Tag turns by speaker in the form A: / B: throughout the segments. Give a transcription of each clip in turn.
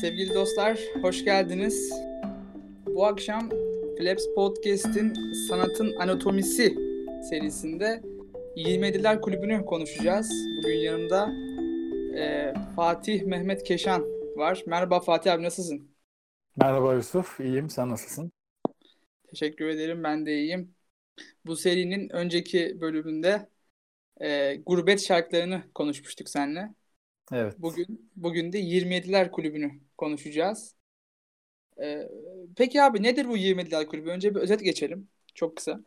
A: Sevgili dostlar, hoş geldiniz. Bu akşam Flaps Podcast'in Sanatın Anatomisi serisinde 27'ler Kulübü'nü konuşacağız. Bugün yanımda e, Fatih Mehmet Keşan var. Merhaba Fatih abi nasılsın?
B: Merhaba Yusuf, iyiyim. Sen nasılsın?
A: Teşekkür ederim, ben de iyiyim. Bu serinin önceki bölümünde e, gurbet şarkılarını konuşmuştuk seninle.
B: Evet.
A: Bugün bugün de 27'ler kulübünü konuşacağız. Ee, peki abi nedir bu 27'ler kulübü? Önce bir özet geçelim. Çok kısa.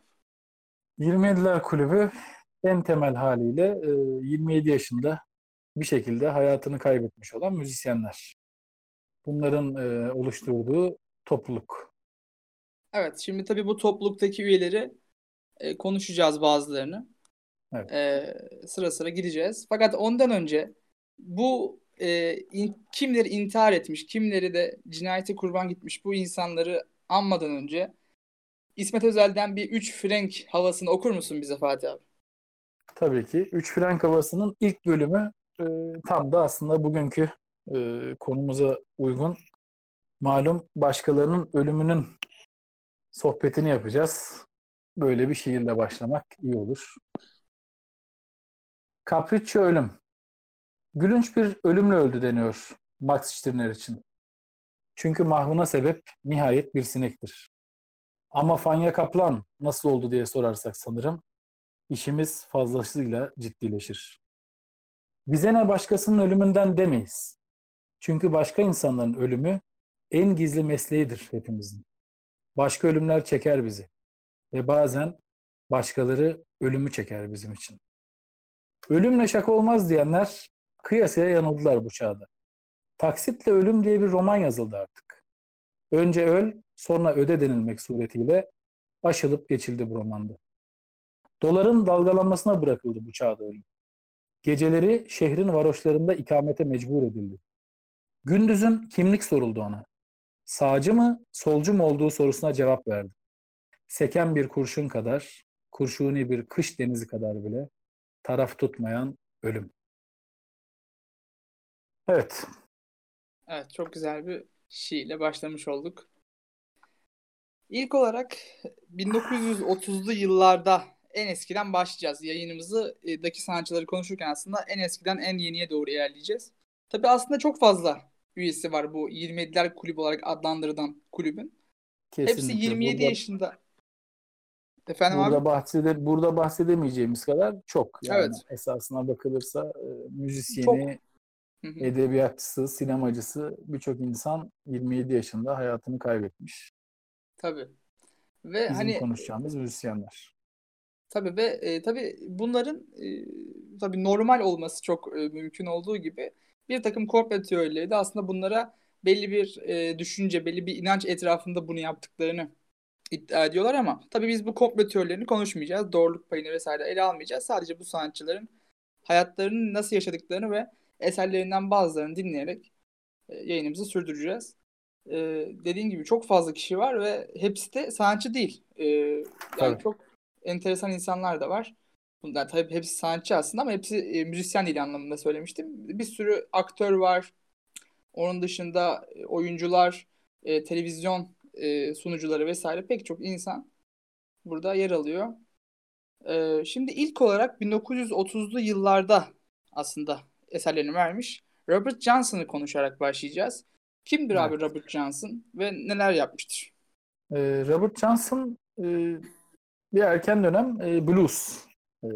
B: 27'ler Kulübü en temel haliyle e, 27 yaşında bir şekilde hayatını kaybetmiş olan müzisyenler. Bunların e, oluşturduğu topluluk.
A: Evet, şimdi tabii bu topluluktaki üyeleri e, konuşacağız bazılarını.
B: Evet.
A: E, sıra sıra gideceğiz. Fakat ondan önce bu e, in- kimleri intihar etmiş, kimleri de cinayete kurban gitmiş bu insanları anmadan önce İsmet Özel'den bir 3 Frank havasını okur musun bize Fatih abi?
B: Tabii ki Üç Frenk Havası'nın ilk bölümü e, tam da aslında bugünkü e, konumuza uygun. Malum başkalarının ölümünün sohbetini yapacağız. Böyle bir şiirle başlamak iyi olur. Capriccio ölüm. Gülünç bir ölümle öldü deniyor Max Stirner için. Çünkü mahvına sebep nihayet bir sinektir. Ama Fanya Kaplan nasıl oldu diye sorarsak sanırım işimiz fazlasıyla ciddileşir. Bize ne başkasının ölümünden demeyiz. Çünkü başka insanların ölümü en gizli mesleğidir hepimizin. Başka ölümler çeker bizi ve bazen başkaları ölümü çeker bizim için. Ölümle şaka olmaz diyenler kıyasaya yanıldılar bu çağda. Taksitle ölüm diye bir roman yazıldı artık. Önce öl, sonra öde denilmek suretiyle aşılıp geçildi bu romanda. Doların dalgalanmasına bırakıldı bu çağda ölüm. Geceleri şehrin varoşlarında ikamete mecbur edildi. Gündüzün kimlik soruldu ona. Sağcı mı, solcu mu olduğu sorusuna cevap verdi. Seken bir kurşun kadar, kurşuni bir kış denizi kadar bile taraf tutmayan ölüm. Evet,
A: Evet, çok güzel bir şiirle başlamış olduk. İlk olarak 1930'lu yıllarda en eskiden başlayacağız. Yayınımızı e, daki sanatçıları konuşurken aslında en eskiden en yeniye doğru ilerleyeceğiz. Tabii aslında çok fazla üyesi var bu 27'ler kulübü olarak adlandırılan kulübün. Hepsi
B: kesinlikle.
A: 27
B: Burada,
A: yaşında. Efendim
B: burada,
A: abi?
B: bahsede, burada bahsedemeyeceğimiz kadar çok. Yani
A: Evet.
B: esasına bakılırsa e,
A: Çok.
B: Edebiyatçısı, sinemacısı birçok insan 27 yaşında hayatını kaybetmiş.
A: Tabii. Ve
B: Bizim
A: hani
B: konuşacağımız müzisyenler.
A: tabii ve e, tabii bunların e, tabii normal olması çok e, mümkün olduğu gibi bir takım komplo teorileri de aslında bunlara belli bir e, düşünce, belli bir inanç etrafında bunu yaptıklarını iddia ediyorlar ama tabii biz bu komplo teorilerini konuşmayacağız. Doğruluk payını vesaire ele almayacağız. Sadece bu sanatçıların hayatlarını nasıl yaşadıklarını ve eserlerinden bazılarını dinleyerek e, yayınımızı sürdüreceğiz. E, dediğin gibi çok fazla kişi var ve hepsi de sanatçı değil. E, yani
B: Tabii.
A: çok enteresan insanlar da var. Bunlar tabii hepsi sanatçı aslında ama hepsi e, müzisyen değil anlamında söylemiştim. Bir sürü aktör var. Onun dışında e, oyuncular, e, televizyon e, sunucuları vesaire pek çok insan burada yer alıyor. E, şimdi ilk olarak 1930'lu yıllarda aslında eserlerini vermiş. Robert Johnson'ı konuşarak başlayacağız. Kimdir abi
B: Evet.
A: Robert Johnson ve neler yapmıştır?
B: Ee, Robert Johnson e, bir erken dönem e, blues e,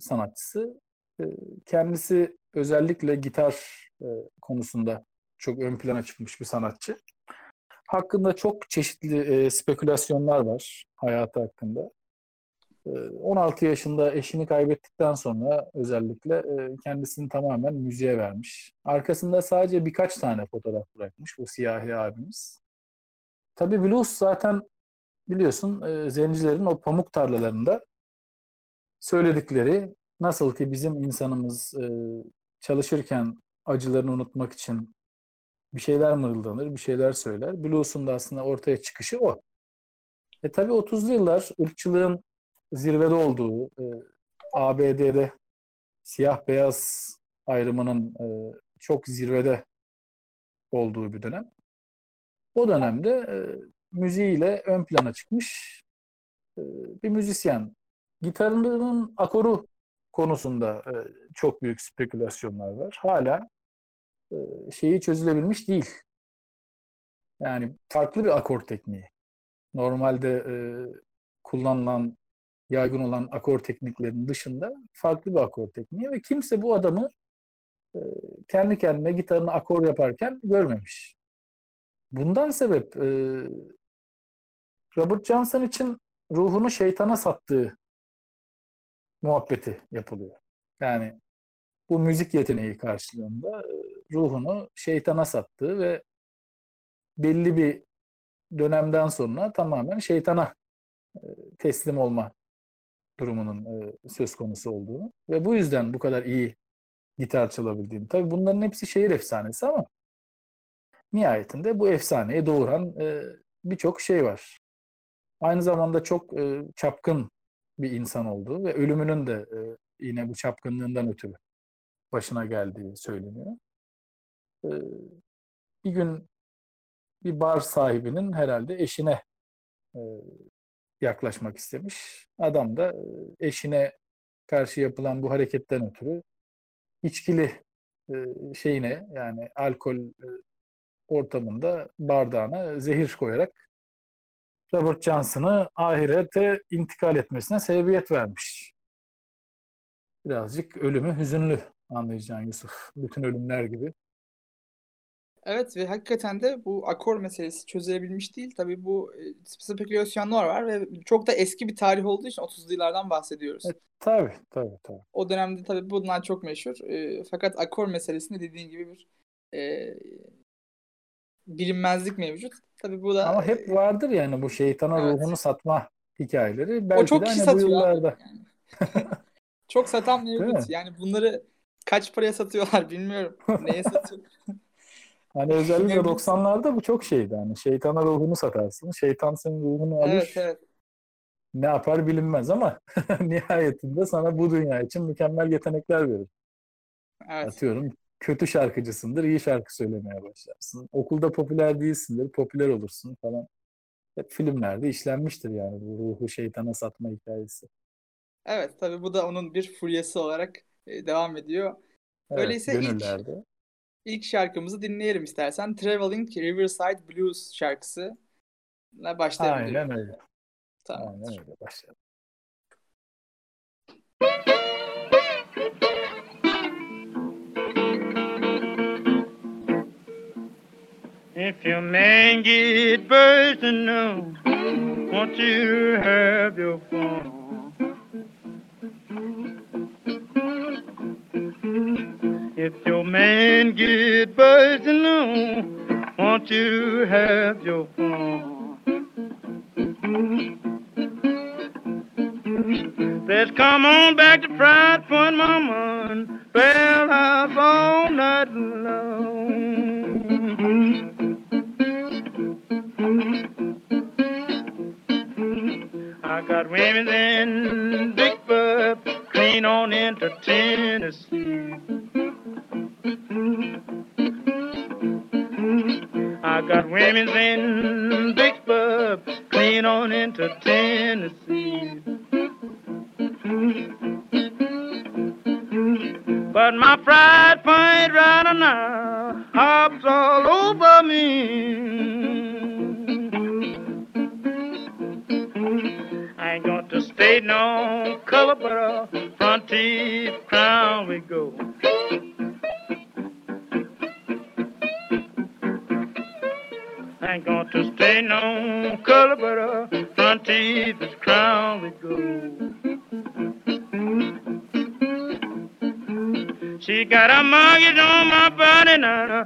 B: sanatçısı. E, kendisi özellikle gitar e, konusunda çok ön plana çıkmış bir sanatçı. Hakkında çok çeşitli e, spekülasyonlar var hayatı hakkında. E, 16 yaşında eşini kaybettikten sonra özellikle e, kendisini tamamen müziğe vermiş. Arkasında sadece birkaç tane fotoğraf bırakmış bu siyahi abimiz. Tabii blues zaten biliyorsun e, zencilerin o pamuk tarlalarında söyledikleri nasıl ki bizim insanımız e, çalışırken acılarını unutmak için bir şeyler mırıldanır, bir şeyler söyler. Blues'un da aslında ortaya çıkışı o. E tabii 30'lu yıllar ırkçılığın zirvede olduğu, e, ABD'de siyah beyaz ayrımının e, çok zirvede olduğu bir dönem. O dönemde e, müziğiyle ön plana çıkmış e, bir müzisyen. Gitarının akoru konusunda e, çok büyük spekülasyonlar var. Hala e, şeyi çözülebilmiş değil. Yani farklı bir akor tekniği. Normalde e, kullanılan, yaygın olan akor tekniklerinin dışında farklı bir akor tekniği ve kimse bu adamı e, kendi kendine gitarını akor yaparken görmemiş. Bundan sebep e, Robert Johnson için ruhunu şeytana sattığı muhabbeti yapılıyor. Yani bu müzik yeteneği karşılığında e, ruhunu şeytana sattığı ve belli bir dönemden sonra tamamen şeytana e, teslim olma durumunun e, söz konusu olduğunu ve bu yüzden bu kadar iyi gitar çalabildiğini. Tabii bunların hepsi şehir efsanesi ama nihayetinde bu efsaneyi doğuran birçok şey var. Aynı zamanda çok çapkın bir insan olduğu ve ölümünün de yine bu çapkınlığından ötürü başına geldiği söyleniyor. bir gün bir bar sahibinin herhalde eşine yaklaşmak istemiş. Adam da eşine karşı yapılan bu hareketten ötürü içkili şeyine yani alkol ortamında bardağına zehir koyarak Robert Johnson'ı ahirete intikal etmesine sebebiyet vermiş. Birazcık ölümü hüzünlü anlayacağın Yusuf. Bütün ölümler gibi.
A: Evet ve hakikaten de bu akor meselesi çözülebilmiş değil. Tabii bu e, spekülasyonlar var ve çok da eski bir tarih olduğu için 30'lu yıllardan bahsediyoruz.
B: E, tabii tabii tabii.
A: O dönemde tabii bunlar çok meşhur. E, fakat akor meselesinde dediğin gibi bir e, bilinmezlik mevcut. Tabii bu da
B: Ama hep e, vardır yani bu şeytana evet. ruhunu satma hikayeleri. Belki
A: o çok
B: de
A: kişi
B: hani bu yıllarda.
A: Yani. çok satan mevcut. Yani bunları kaç paraya satıyorlar bilmiyorum. Neye satıyor?
B: Hani özellikle 90'larda bu çok şeydi. Hani şeytana ruhunu satarsın. Şeytan senin ruhunu alır.
A: Evet, evet.
B: Ne yapar bilinmez ama nihayetinde sana bu dünya için mükemmel yetenekler verir. Evet. Atıyorum kötü şarkıcısındır, iyi şarkı söylemeye başlarsın. Okulda popüler değilsindir, popüler olursun falan. Hep filmlerde işlenmiştir yani bu ruhu şeytana satma hikayesi.
A: Evet tabi bu da onun bir furyası olarak e, devam ediyor. Evet, Öyleyse ilk, ilk şarkımızı dinleyelim istersen. Traveling Riverside Blues şarkısı. başlayalım.
B: Aynen öyle. Tamam. Aynen öyle başlayalım. If your man get bursting now, won't you have your fun? If your man get bursting now, won't you have your fun? Let's come on back to Fried Point, Mama, well, I've all night long. I got women in Big Bub, clean on into Tennessee. I got women in Bub, clean on into Tennessee. But my fried point right now hops all over me. I ain't to stay no color, but a front teeth crown we go. Ain't going to stay no color, but a front teeth crown we go. She got a mortgage on my body and now,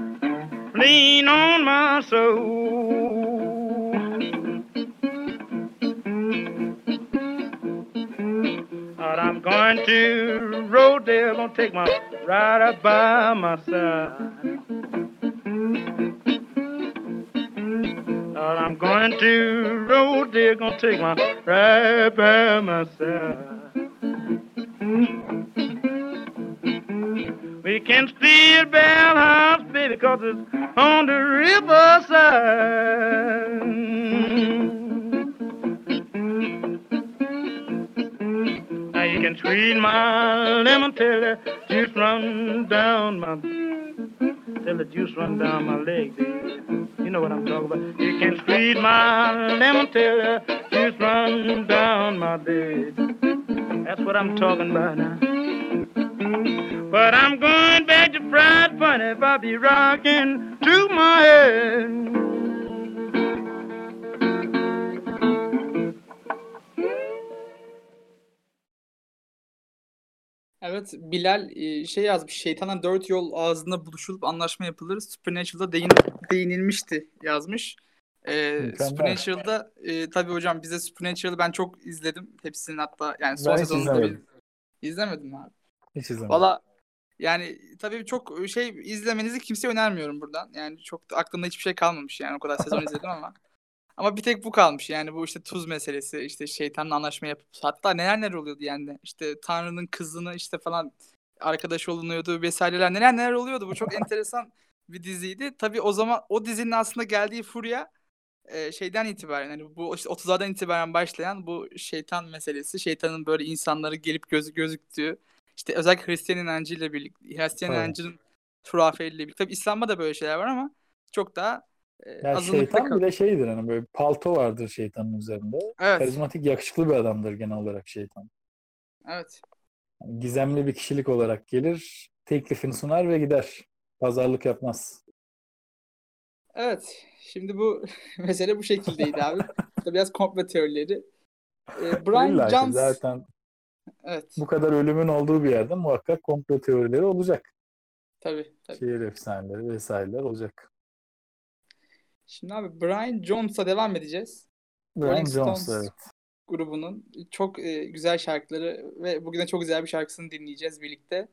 B: lean on my soul. But I'm going to Rodale, gonna take my rider by my side. But I'm going to Rodale, gonna take my ride by my side. We can steal Bell House,
C: baby, cause it's on the riverside. Now you can squeeze my lemon till the juice run down my till the juice run down my leg, baby. You know what I'm talking about. You can squeeze my lemon till the juice run down my bed. That's what I'm talking about now. But I'm going back to fried funny if I be rocking to my head.
A: Evet Bilal şey yazmış. Şeytanla dört yol ağzında buluşulup anlaşma yapılır. Supernatural'da değin, değinilmişti yazmış. Ee,
B: Mükemmel.
A: Supernatural'da e, tabii hocam bize Supernatural'ı ben çok izledim. Hepsinin hatta yani son
B: Ben
A: sezonunda bir
B: izlemedim.
A: abi?
B: Hiç izlemedim.
A: Valla yani tabii çok şey izlemenizi kimseye önermiyorum buradan. Yani çok da aklımda hiçbir şey kalmamış yani o kadar sezon izledim ama. Ama bir tek bu kalmış yani bu işte tuz meselesi işte şeytanla anlaşma yapıp hatta neler neler oluyordu yani işte Tanrı'nın kızını işte falan arkadaş olunuyordu vesaireler neler neler oluyordu bu çok enteresan bir diziydi. Tabii o zaman o dizinin aslında geldiği furya e, şeyden itibaren hani bu işte 30'lardan itibaren başlayan bu şeytan meselesi şeytanın böyle insanları gelip gözü gözüktüğü işte özellikle Hristiyan inancıyla birlikte Hristiyan
B: Tabii.
A: inancının hurafeliğiyle birlikte tabii İslam'da da böyle şeyler var ama çok daha e,
B: Ya
A: azınlıkta
B: şeytan
A: kal-
B: bir de şeydir hani böyle palto vardır şeytanın üzerinde.
A: Evet.
B: Karizmatik yakışıklı bir adamdır genel olarak şeytan.
A: Evet.
B: Yani gizemli bir kişilik olarak gelir, teklifini sunar ve gider. Pazarlık yapmaz.
A: Evet. Şimdi bu mesele bu şekildeydi abi. Tabii biraz komplo teorileri. Ee,
B: Brian
A: Brian Jones
B: zaten
A: evet.
B: bu kadar ölümün olduğu bir yerde muhakkak komplo teorileri olacak.
A: Tabii, tabii.
B: Şehir efsaneleri vesaireler olacak.
A: Şimdi abi Brian Jones'a devam edeceğiz.
B: Brian
A: Rolling
B: Jones
A: Stones
B: evet.
A: grubunun çok e, güzel şarkıları ve bugün de çok güzel bir şarkısını dinleyeceğiz birlikte.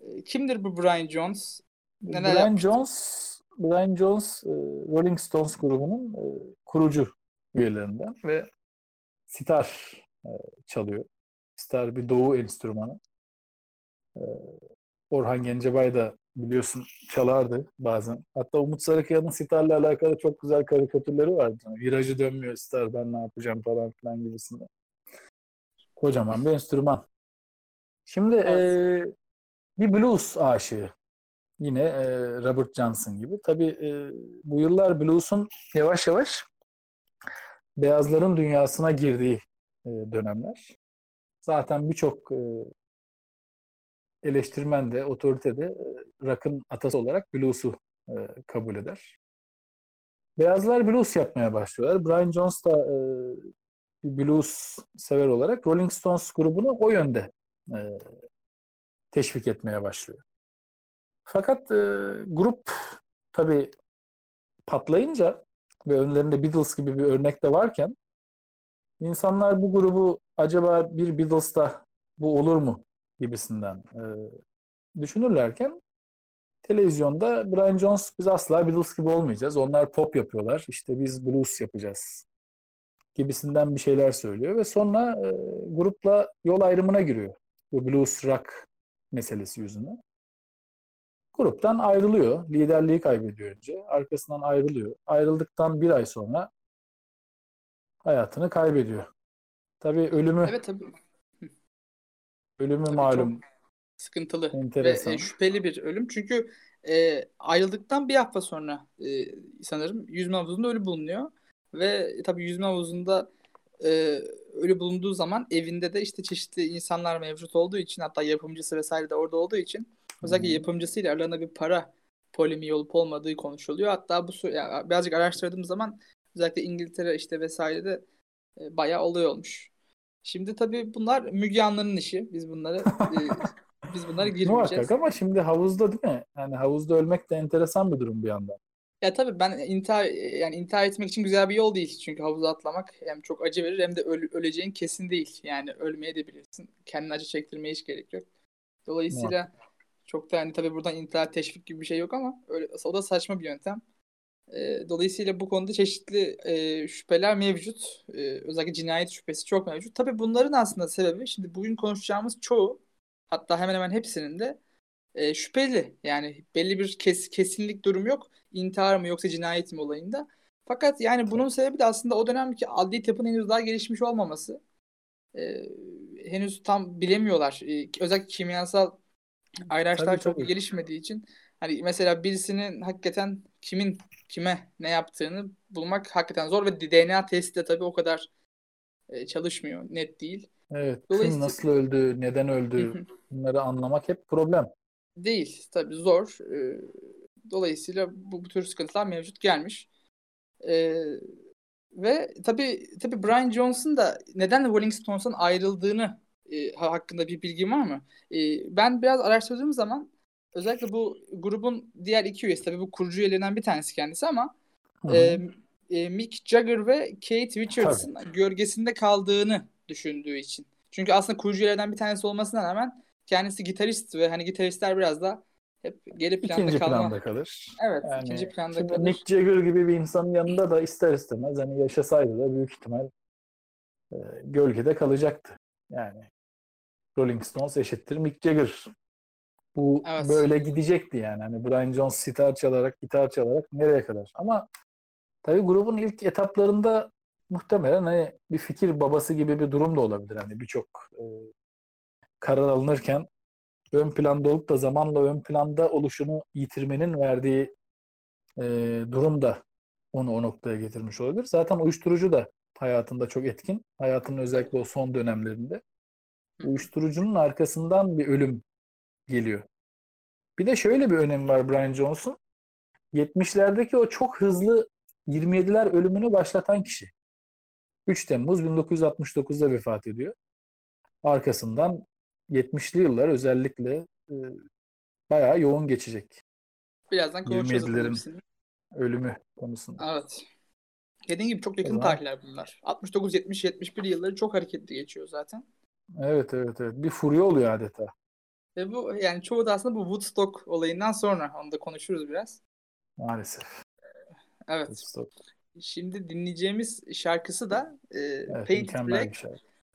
A: E, kimdir bu Brian Jones? Neler
B: Brian
A: yapmıştır?
B: Jones Brian Jones e, Rolling Stones grubunun e, kurucu üyelerinden ve sitar e, çalıyor. Sitar bir doğu enstrümanı. E, Orhan Gencebay da biliyorsun çalardı bazen. Hatta Umut Sarıkaya'nın sitarla alakalı çok güzel karikatürleri vardı. Virajı dönmüyor sitar ben ne yapacağım falan filan gibisinden. Kocaman bir enstrüman. Şimdi
A: Evet.
B: e, bir blues aşığı. Yine e, Robert Johnson gibi. Tabii e, bu yıllar blues'un yavaş yavaş beyazların dünyasına girdiği e, dönemler. Zaten birçok e, eleştirmen de, otorite de rock'ın atası olarak blues'u e, kabul eder. Beyazlar blues yapmaya başlıyorlar. Brian Jones da e, blues sever olarak Rolling Stones grubunu o yönde e, teşvik etmeye başlıyor. Fakat e, grup tabii patlayınca ve önlerinde Beatles gibi bir örnek de varken insanlar bu grubu acaba bir Beatles'ta bu olur mu gibisinden e, düşünürlerken televizyonda Brian Jones biz asla Beatles gibi olmayacağız. Onlar pop yapıyorlar. İşte biz blues yapacağız gibisinden bir şeyler söylüyor ve sonra e, grupla yol ayrımına giriyor. Bu blues rock meselesi yüzünden. Gruptan ayrılıyor. Liderliği kaybediyor önce. Arkasından ayrılıyor. Ayrıldıktan bir ay sonra hayatını kaybediyor. Tabii ölümü
A: Evet tabii.
B: ölümü
A: Tabii
B: malum
A: Sıkıntılı
B: enteresan.
A: ve e, şüpheli bir ölüm. Çünkü e, ayrıldıktan bir hafta sonra e, sanırım yüzme havuzunda ölü bulunuyor. Ve tabii yüzme havuzunda e, ölü bulunduğu zaman evinde de işte çeşitli insanlar mevcut olduğu için hatta yapımcısı vesaire de orada olduğu için özellikle
B: hı.
A: yapımcısıyla aralarında bir para polemiği olup olmadığı konuşuluyor. Hatta bu sü- ya, birazcık araştırdığım zaman özellikle İngiltere işte vesairede e, bayağı olay olmuş. Şimdi tabii bunlar Müge Anlı'nın işi. Biz bunları e, biz bunlara girmeyeceğiz.
B: Muhakkak ama şimdi havuzda değil mi? Yani havuzda ölmek de enteresan bir durum bir yandan.
A: Ya tabii ben intihar yani intihar etmek için güzel bir yol değil. Çünkü havuza atlamak hem çok acı verir hem de öl- öleceğin kesin değil. Yani ölmeye de bilirsin. Kendine acı çektirmeye hiç gerek yok. Dolayısıyla çok da hani tabii buradan intihar teşvik gibi bir şey yok ama öyle, o da saçma bir yöntem. E, dolayısıyla bu konuda çeşitli e, şüpheler mevcut. E, özellikle cinayet şüphesi çok mevcut. Tabii bunların aslında sebebi şimdi bugün konuşacağımız çoğu hatta hemen hemen hepsinin de e, şüpheli. Yani belli bir kes, kesinlik durum yok. İntihar mı yoksa cinayet mi olayında. Fakat yani bunun sebebi de aslında o dönemki adli tıpın henüz daha gelişmiş olmaması. E, henüz tam bilemiyorlar. E, özellikle kimyasal araçlar
B: Tabii,
A: çok
B: tabii.
A: gelişmediği için hani mesela birisinin hakikaten kimin kime ne yaptığını bulmak hakikaten zor ve DNA testi de tabii o kadar e, çalışmıyor. Net değil.
B: Evet.
A: Dolayısıyla-
B: Kim nasıl öldü, neden öldü bunları anlamak hep problem.
A: Değil. Tabii zor. Ee, dolayısıyla bu, bu tür sıkıntılar mevcut gelmiş. Ee, ve tabii tabii Brian Jones'un da neden Rolling Stones'tan ayrıldığını e, ha- hakkında bir bilgi var mı? E, ben biraz araştırdığım zaman özellikle bu grubun diğer iki üyesi tabii bu kurucu üyelerinden bir tanesi kendisi ama
B: Hı hı.
A: e, e, Mick Jagger ve Kate Richards'ın gölgesinde kaldığını düşündüğü için. Çünkü aslında kurucu üyelerden bir tanesi olmasına rağmen kendisi gitarist ve hani gitaristler biraz da hep geri planda
B: İkinci
A: kalma.
B: planda kalır.
A: Evet,
B: Yani
A: ikinci planda
B: şimdi
A: kalır.
B: Mick Jagger gibi bir insanın yanında da ister istemez hani yaşasaydı da büyük ihtimal e, gölgede kalacaktı. Yani Rolling Stones eşittir Mick Jagger. Bu
A: Evet.
B: böyle gidecekti yani. Hani Brian Jones sitar çalarak, gitar çalarak nereye kadar? Ama tabii grubun ilk etaplarında muhtemelen hani bir fikir babası gibi bir durum da olabilir. Hani birçok e, karar alınırken ön planda olup da zamanla ön planda oluşunu yitirmenin verdiği e, durum da onu o noktaya getirmiş olabilir. Zaten uyuşturucu da hayatında çok etkin. Hayatının özellikle o son dönemlerinde. Uyuşturucunun arkasından bir ölüm geliyor. Bir de şöyle bir önemi var Brian Jones'un. 70'lerdeki o çok hızlı 27'ler ölümünü başlatan kişi. 3 Temmuz 1969'da vefat ediyor. Arkasından 70'li yıllar özellikle e, bayağı yoğun geçecek
A: Birazdan konuşacağız.
B: 27'lerin.
A: bunun hepsini.
B: ölümü konusunda.
A: Evet. Dediğim gibi çok yakın tarihler bunlar. 69, 70, 71 yılları çok hareketli geçiyor zaten.
B: Evet evet evet. Bir furya oluyor adeta.
A: Ve bu yani çoğu da aslında bu Woodstock olayından sonra onu da konuşuruz biraz.
B: Maalesef.
A: Evet. Şimdi dinleyeceğimiz şarkısı da e,
B: Evet, mükemmel
A: Black.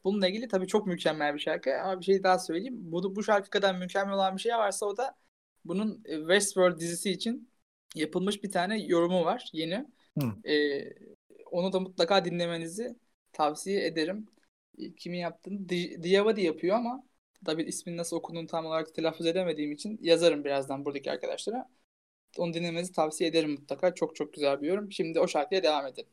A: Bununla ilgili tabii çok mükemmel bir şarkı ama bir şey daha söyleyeyim. Bu, bu şarkı kadar mükemmel olan bir şey varsa o da bunun e, Westworld dizisi için yapılmış bir tane yorumu var yeni.
B: Hı.
A: E, onu da mutlaka dinlemenizi tavsiye ederim. E, Kimin yaptığını Di- Diavadi yapıyor ama tabii ismini nasıl okunduğunu tam olarak telaffuz edemediğim için yazarım birazdan buradaki arkadaşlara. Onu dinlemenizi tavsiye ederim mutlaka. Çok çok güzel bir yorum. Şimdi o şarkıya devam edelim.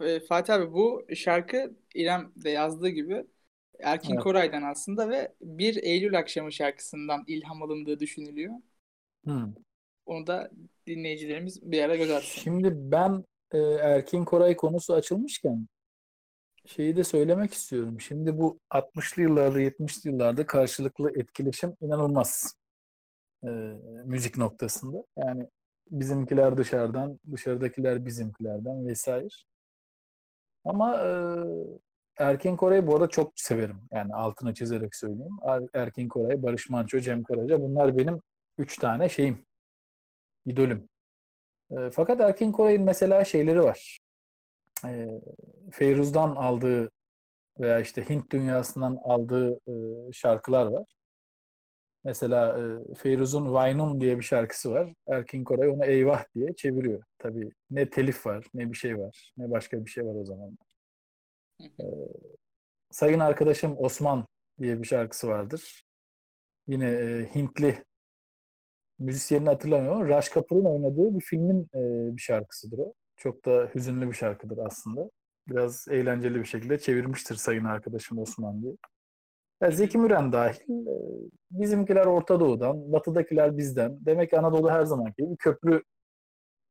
A: E, Fatih abi bu şarkı İrem de yazdığı gibi Erkin
B: Evet.
A: Koray'dan aslında ve 1 Eylül akşamı şarkısından ilham alındığı düşünülüyor.
B: Hmm.
A: Onu da dinleyicilerimiz bir ara göz atsın.
B: Şimdi ben e, Erkin Koray konusu açılmışken şeyi de söylemek istiyorum. Şimdi bu 60'lı yıllarda 70'li yıllarda karşılıklı etkileşim inanılmaz e, müzik noktasında. Yani bizimkiler dışarıdan, dışarıdakiler bizimkilerden vesaire. Ama e, Erkin Koray'ı bu arada çok severim. Yani altına çizerek söyleyeyim. Er- Erkin Koray, Barış Manço, Cem Karaca bunlar benim üç tane şeyim, idolüm. E, fakat Erkin Koray'ın mesela şeyleri var. E, Feyruz'dan aldığı veya işte Hint dünyasından aldığı e, şarkılar var. Mesela e, Feyruz'un Vaynun diye bir şarkısı var. Erkin Koray onu Eyvah diye çeviriyor. Tabii ne telif var, ne bir şey var, ne başka bir şey var o zaman. E, sayın arkadaşım Osman diye bir şarkısı vardır. Yine e, Hintli müzisyenini hatırlamıyorum Raj Kapoor'un oynadığı bir filmin e, bir şarkısıdır o. Çok da hüzünlü bir şarkıdır aslında. Biraz eğlenceli bir şekilde çevirmiştir sayın arkadaşım Osman diye. Ya Zeki Müren dahil e, bizimkiler Orta Doğu'dan, batıdakiler bizden. Demek ki Anadolu her zamanki gibi köprü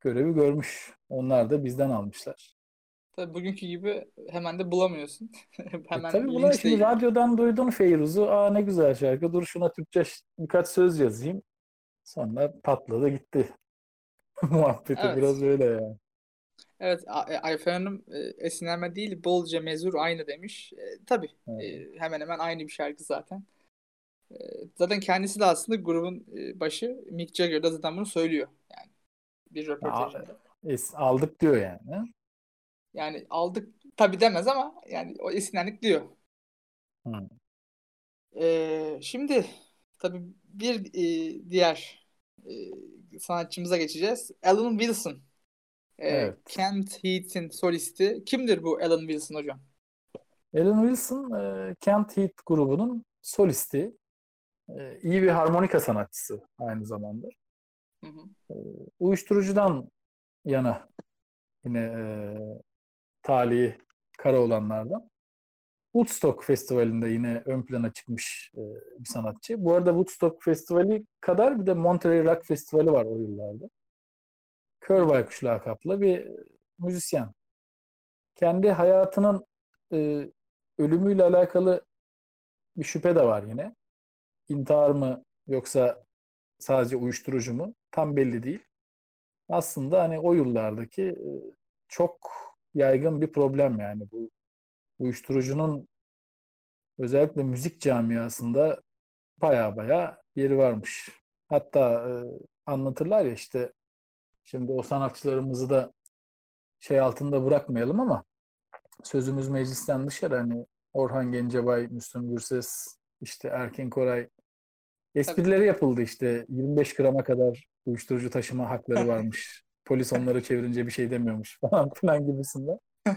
B: görevi görmüş. Onlar da bizden almışlar.
A: Tabii bugünkü gibi hemen de bulamıyorsun.
B: E
A: Hemen
B: tabii bunlar
A: linç
B: şimdi radyodan duydun Feyruz'u. Aa ne güzel şarkı. Dur şuna Türkçe birkaç söz yazayım. Sonra patladı gitti. Muhabbeti
A: Evet.
B: biraz öyle yani.
A: Evet, e, Ayfer Hanım e, esinlenme değil, bolca mezur aynı demiş. E, tabii,
B: Evet.
A: e, hemen hemen aynı bir şarkı zaten. E, zaten kendisi de aslında grubun e, başı Mick Jagger da zaten bunu söylüyor. Yani bir röportajında.
B: Es, aldık diyor yani.
A: Yani aldık tabii demez ama yani o esinlendik diyor. E, şimdi tabii bir e, diğer e, sanatçımıza geçeceğiz. Alan Wilson. E,
B: Evet.
A: Kent Heat'in solisti. Kimdir bu Alan Wilson hocam?
B: Alan Wilson, e, Kent Heat grubunun solisti. E, iyi bir harmonika sanatçısı aynı zamanda.
A: Hı hı.
B: Uyuşturucudan yana yine e, talihi kara olanlardan. Woodstock Festivali'nde yine ön plana çıkmış e, bir sanatçı. Bu arada Woodstock Festivali kadar bir de Monterey Rock Festivali var o yıllarda. Kör Baykuş lakaplı bir müzisyen. Kendi hayatının e, ölümüyle alakalı bir şüphe de var yine. İntihar mı yoksa sadece uyuşturucu mu? Tam belli değil. Aslında hani o yıllardaki e, çok yaygın bir problem yani bu uyuşturucunun özellikle müzik camiasında baya baya yeri varmış. Hatta e, anlatırlar ya işte şimdi o sanatçılarımızı da şey altında bırakmayalım ama sözümüz meclisten dışarı hani Orhan Gencebay, Müslüm Gürses, işte Erkin Koray esprileri yapıldı işte 25 grama kadar uyuşturucu taşıma hakları varmış. Polis onları çevirince bir şey demiyormuş falan filan gibisinden.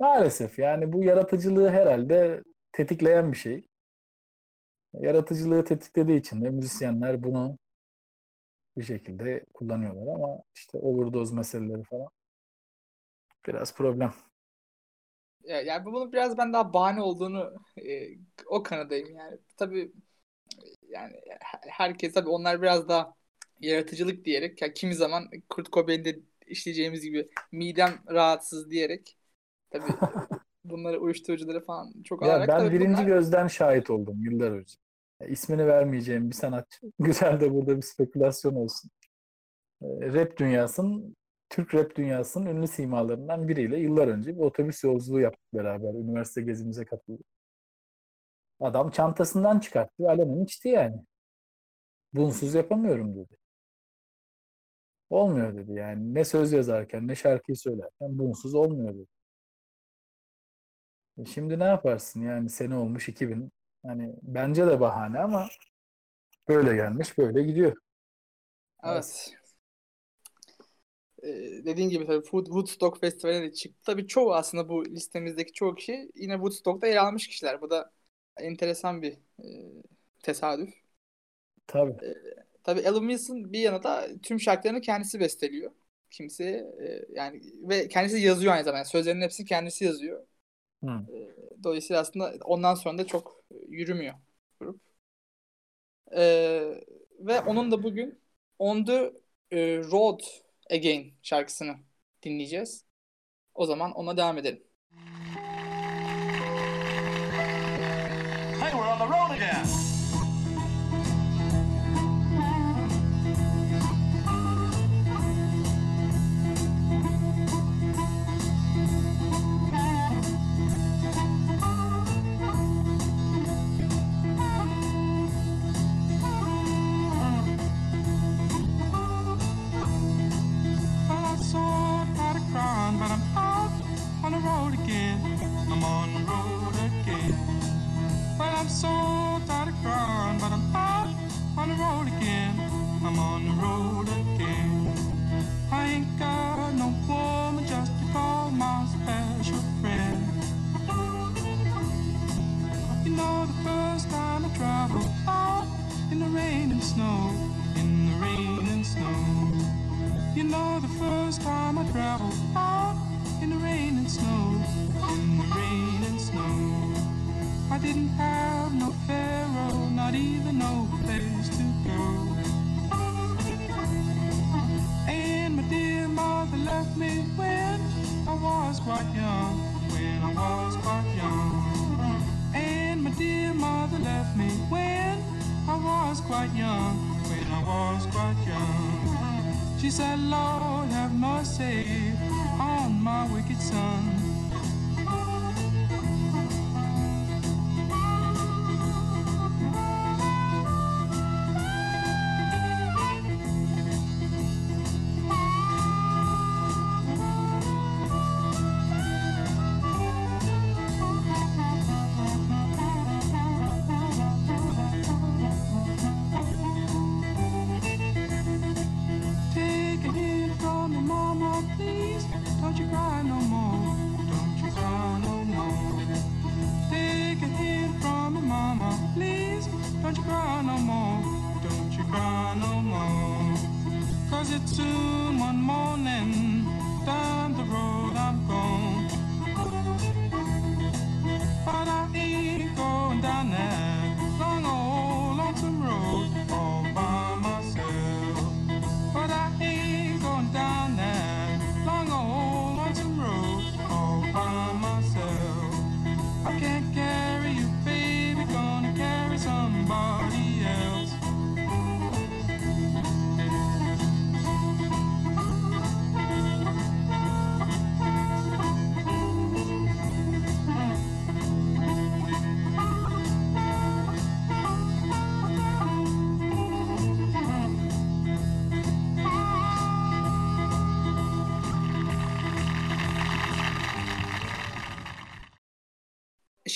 B: Maalesef yani bu yaratıcılığı herhalde tetikleyen bir şey. Yaratıcılığı tetiklediği için de müzisyenler bunu bir şekilde kullanıyorlar ama işte overdose meseleleri falan biraz problem.
A: Ya- Yani bunun biraz ben daha bahane olduğunu e, o kanadayım yani. Tabii yani he- herkes tabii onlar biraz daha yaratıcılık diyerek ya kimi zaman Kurt Cobain'de işleyeceğimiz gibi midem rahatsız diyerek tabii bunları uyuşturucuları falan çok
B: Ya
A: alarak
B: ben birinci
A: bunlar
B: gözden şahit oldum yıllar önce. Ya ismini vermeyeceğim bir sanatçı. Güzel de burada bir spekülasyon olsun. Ee, Rap dünyasının, Türk rap dünyasının ünlü simalarından biriyle yıllar önce bir otobüs yolculuğu yaptık beraber. Üniversite gezimize katıldık. Adam çantasından çıkarttı. Alenen içti yani. Bunsuz yapamıyorum dedi. Olmuyor dedi yani. Ne söz yazarken ne şarkıyı söylerken bunsuz olmuyor dedi. E Şimdi ne yaparsın yani sene olmuş 2000. Hani bence de bahane ama böyle gelmiş böyle gidiyor.
A: evet. Ee, dediğin gibi tabii Wood- Woodstock Festivali'ne de çıktı. Tabii çoğu aslında bu listemizdeki çoğu kişi yine Woodstock'ta yer almış kişiler. Bu da enteresan bir e, tesadüf.
B: Tabii.
A: Tabii Alan Wilson bir yana da tüm şarkılarını kendisi besteliyor. Kimse e, yani ve kendisi yazıyor aynı zamanda. Yani sözlerin hepsini kendisi yazıyor.
B: Hı.
A: E, dolayısıyla aslında ondan sonra da çok yürümüyor grup. E, ve onun da bugün On the e, Road Again şarkısını dinleyeceğiz. O zaman ona devam edelim.
D: Hey, we're on the road again.
E: Out but I'm out on the road again. I'm on the road again. Well, I'm so tired of crying, but I'm out on the road again. I'm on the road again. I ain't got no woman just to call my special friend. You know, the first time I traveled out in the rain and snow, know the first time I traveled out in the rain and snow, in the rain and snow. I didn't have no pharaoh, not even no place to go. And my dear mother left me when I was quite young, when I was quite young. And my dear mother left me when I was quite young, when I was quite young. She said, Lord, have mercy on my wicked son.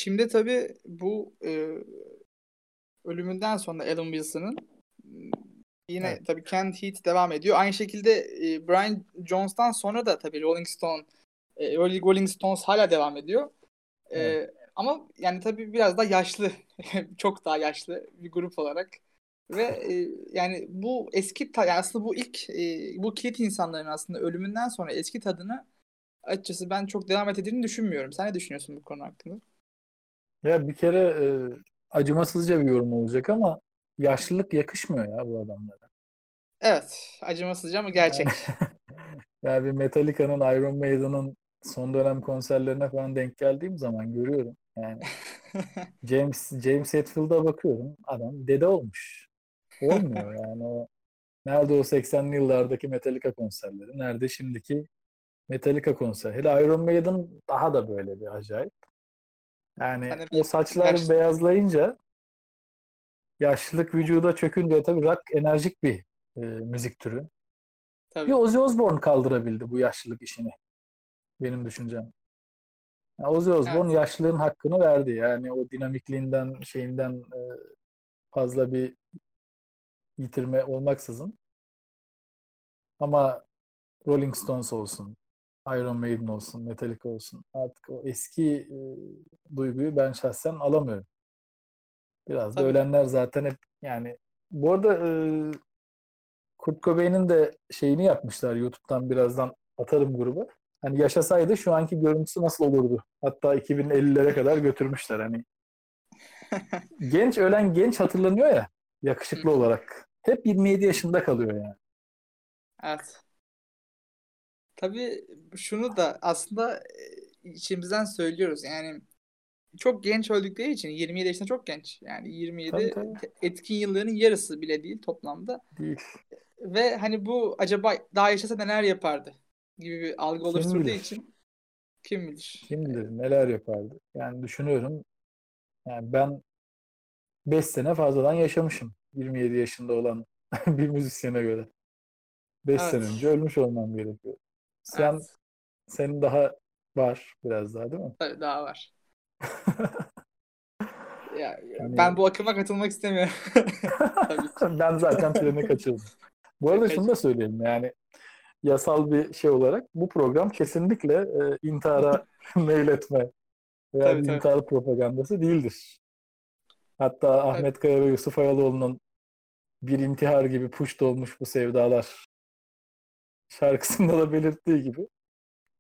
A: Şimdi tabii bu e, ölümünden sonra Alan Wilson'ın yine
B: Evet.
A: tabii Kent Heat devam ediyor. Aynı şekilde e, Brian Jones'tan sonra da tabii Rolling Stone e, Rolling Stones hala devam ediyor. E,
B: Evet.
A: ama yani tabii biraz da yaşlı, çok daha yaşlı bir grup olarak ve e, yani bu eski ta- yani aslında bu ilk e, bu kilit insanların aslında ölümünden sonra eski tadını açıkçası ben çok devam ettiğini düşünmüyorum. Sen ne düşünüyorsun bu konu hakkında?
B: Ya bir kere e, acımasızca bir yorum olacak ama yaşlılık yakışmıyor ya bu adamlara.
A: Evet, acımasızca ama gerçek.
B: Yani bir Metallica'nın, Iron Maiden'ın son dönem konserlerine falan denk geldiğim zaman görüyorum. Yani James James Hetfield'a bakıyorum. Adam dede olmuş. Olmuyor yani o nerede o 80'li yıllardaki Metallica konserleri? Nerede şimdiki Metallica konser? Hele Iron Maiden daha da böyle bir acayip. Yani
A: Hani
B: o saçlar
A: yaşlı-
B: beyazlayınca yaşlılık vücuda çökünce tabii rock enerjik bir e, müzik türü.
A: Tabii.
B: Bir Ozzy Osbourne kaldırabildi bu yaşlılık işini. Benim düşüncem. Yani Ozzy Osbourne yaşlılığın hakkını verdi. Yani o dinamikliğinden, şeyinden e, fazla bir yitirme olmaksızın. Ama Rolling Stones olsun, Iron Maiden olsun, Metallica olsun. Artık o eski e, duyguyu ben şahsen alamıyorum. Biraz da
A: Tabii.
B: ölenler zaten hep yani bu arada e, Kurt Cobain'in de şeyini yapmışlar YouTube'dan birazdan atarım gruba. Hani yaşasaydı şu anki görüntüsü nasıl olurdu? Hatta 2050'lere kadar götürmüşler hani. genç ölen genç hatırlanıyor ya yakışıklı olarak. Hep 27 yaşında kalıyor yani.
A: Evet. Tabii şunu da aslında içimizden söylüyoruz. Yani çok genç öldükleri için 27 yaşında çok genç. Yani 27
B: Tabii, tabii.
A: etkin yıllarının yarısı bile değil toplamda.
B: Değil.
A: Ve hani bu acaba daha yaşasa neler yapardı gibi bir algı oluşturduğu
B: bilir?
A: için kim bilir?
B: Kim bilir neler yapardı. Yani düşünüyorum. Yani ben 5 sene fazladan yaşamışım. 27 yaşında olan bir müzisyene göre. 5
A: Evet.
B: sene önce ölmüş olmam gerekiyor. Sen
A: Evet,
B: senin daha var biraz daha değil mi?
A: tabii daha var. Ya,
B: Hani-
A: ben bu akıma katılmak istemiyorum.
B: Ben zaten treni kaçırdım. Bu arada şunu da söyleyelim yani yasal bir şey olarak bu program kesinlikle e, intihara meyletme veya
A: Tabii, tabii.
B: intihar propagandası değildir. Hatta Ahmet Kaya ve Yusuf Ayaloğlu'nun bir intihar gibi puş dolmuş bu sevdalar şarkısında da belirttiği gibi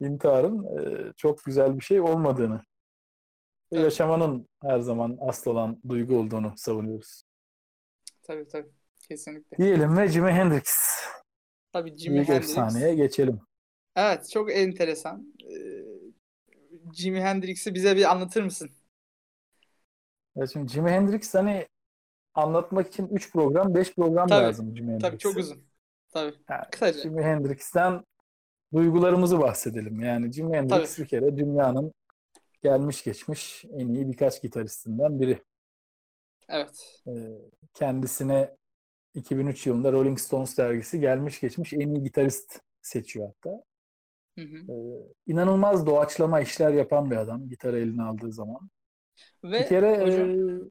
B: intiharın e, çok güzel bir şey olmadığını ve
A: Evet.
B: yaşamanın her zaman asıl olan duygu olduğunu savunuyoruz.
A: Tabii tabii. Kesinlikle.
B: Diyelim ve Jimi Hendrix
A: Tabii Jimi
B: büyük
A: Hendrix.
B: efsaneye geçelim.
A: Evet, çok enteresan. Ee, Jimi Hendrix'i bize bir anlatır mısın?
B: Ya şimdi Jimi Hendrix hani anlatmak için 3 program, 5 program
A: Tabii,
B: lazım Jimi Hendrix'e.
A: Tabii çok uzun. Tabii.
B: Yani
A: Kısaca.
B: Jimi Hendrix'ten duygularımızı bahsedelim. Yani Jimi Hendrix
A: Tabii.
B: bir kere dünyanın gelmiş geçmiş en iyi birkaç gitaristinden biri.
A: Evet.
B: Ee, kendisine 2003 yılında Rolling Stones dergisi gelmiş geçmiş en iyi gitarist seçiyor hatta.
A: Hı hı.
B: Ee, inanılmaz doğaçlama işler yapan bir adam gitarı eline aldığı zaman.
A: Ve
B: bir kere
A: hocam
B: e,